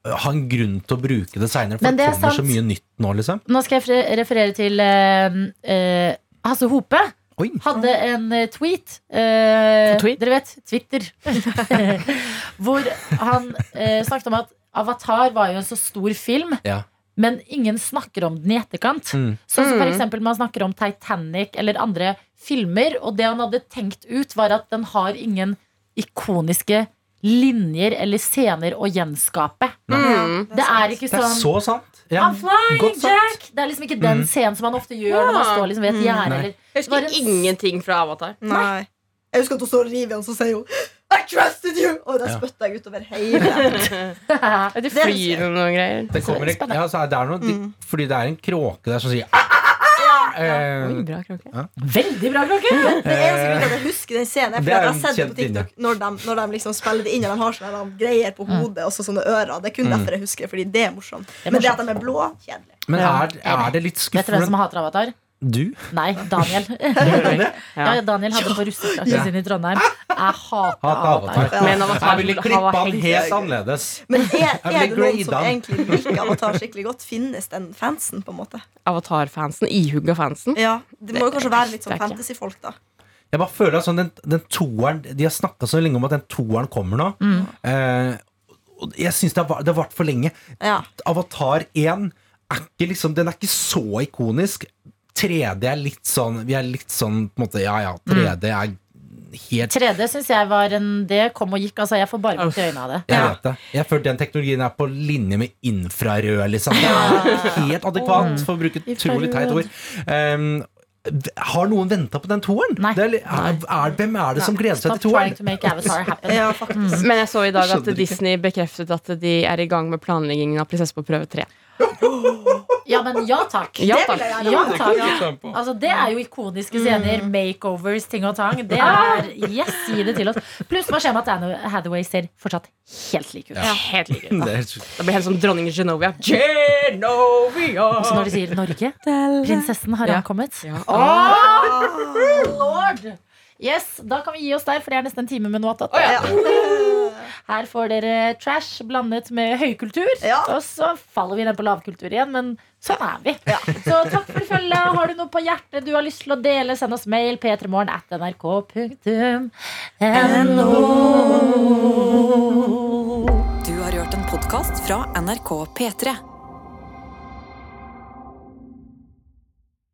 eh, ha en grunn til å bruke det seinere. For det, det kommer kommer så mye nytt nå, liksom. Nå skal jeg referere til uh, uh, Hasse Hope. Oi. hadde en eh, tweet. eh, Tweet? Dere vet, Twitter. *laughs* hvor han eh, snakket om at Avatar var jo en så stor film, Ja. men ingen snakker om den i etterkant. Mm. Sånn som for Mm. eksempel man snakker om Titanic eller andre filmer, og det han hadde tenkt ut, var at den har ingen ikoniske linjer eller scener å gjenskape. Mm. Det er ikke Det er sånn så sant. Ja, I'm flying. Jack! Det er liksom ikke den scenen som man ofte gjør når man står liksom ved et gjerde. Eller- Jeg Det var husker en- ingenting fra Avatar. Nei. Jeg husker at hun står og river, og så sier hun I trusted you! Og da Ja. spytter jeg utover hele. *laughs* *laughs* De Det flyr og noen greier. Det, kommer, Så ja, så det er noe, de, fordi det er en kråke der som sier ah, ah, Oi, bra kråke. Veldig bra, kråke! Den eneste grunnen til at jeg husker den scenen, er Det fordi jeg har sett det på. TikTok når de, når de liksom spiller det inn, og de har sånne greier på hodet og så sånne ører. Det er kun Mm. derfor jeg husker det, fordi det er morsomt. Men det at de er blå, kjedelig. Men er, er det litt Vet dere hvem som hater Avatar? Du? Nei, Daniel. *laughs* ja, Daniel hadde på russeklassen sin i Trondheim. Jeg hater Avatar. Men Avatar Jeg ville klippa den helt annerledes. Men er, er det noen som egentlig liker Avatar skikkelig godt? Finnes den fansen, på en måte? Avatar-fansen. Ihugga fansen. Ja, Det må jo kanskje være litt sånn fantasy-folk, da. Jeg bare føler at sånn, den, den toeren De har snakka så lenge om at den toeren kommer nå. Eh, og jeg syns det har vart for lenge. Ja. Avatar 1 er ikke liksom Den er ikke så ikonisk. 3D er litt sånn Vi er litt sånn på en måte Ja ja, 3D er helt 3D syns jeg var en Det kom og gikk. Altså, jeg får bare vondt i øynene av det. Jeg vet det. Jeg føler den teknologien er på linje med infrarød, liksom. Det er helt adekvat, for å bruke et utrolig teit ord. Um, har noen venta på den toeren? Nei. Det er, er, er, hvem er det som gleder seg til toeren? to make Avatar happen. ja, faktisk. Men jeg så i dag at Disney bekreftet at de er i gang med planleggingen av Prinsesse på prøve 3. *gasps* Ja, men ja takk. Ja, takk. Ja, takk. Altså, det er jo ikoniske scener. Makeovers, ting og tang. Det er Yes, gi det til oss. Pluss hva skjer med at Anne Hathaway ser fortsatt helt lik ut. Ja, helt like. *laughs* Det da. Det blir helt som dronning Genovia. Genovia! Så når de sier Norge, prinsessen har ankommet. Ja. Åh, lord! Yes, Da kan vi gi oss der, for det er nesten en time med noe attåt. Her får dere trash blandet med høykultur. Ja. Og så faller vi ned på lavkultur igjen, men sånn er vi. Så takk for følget. Har du noe på hjertet du har lyst til å dele, send oss mail p3morgen at nrk.no. Du har hørt en podkast fra NRK P3.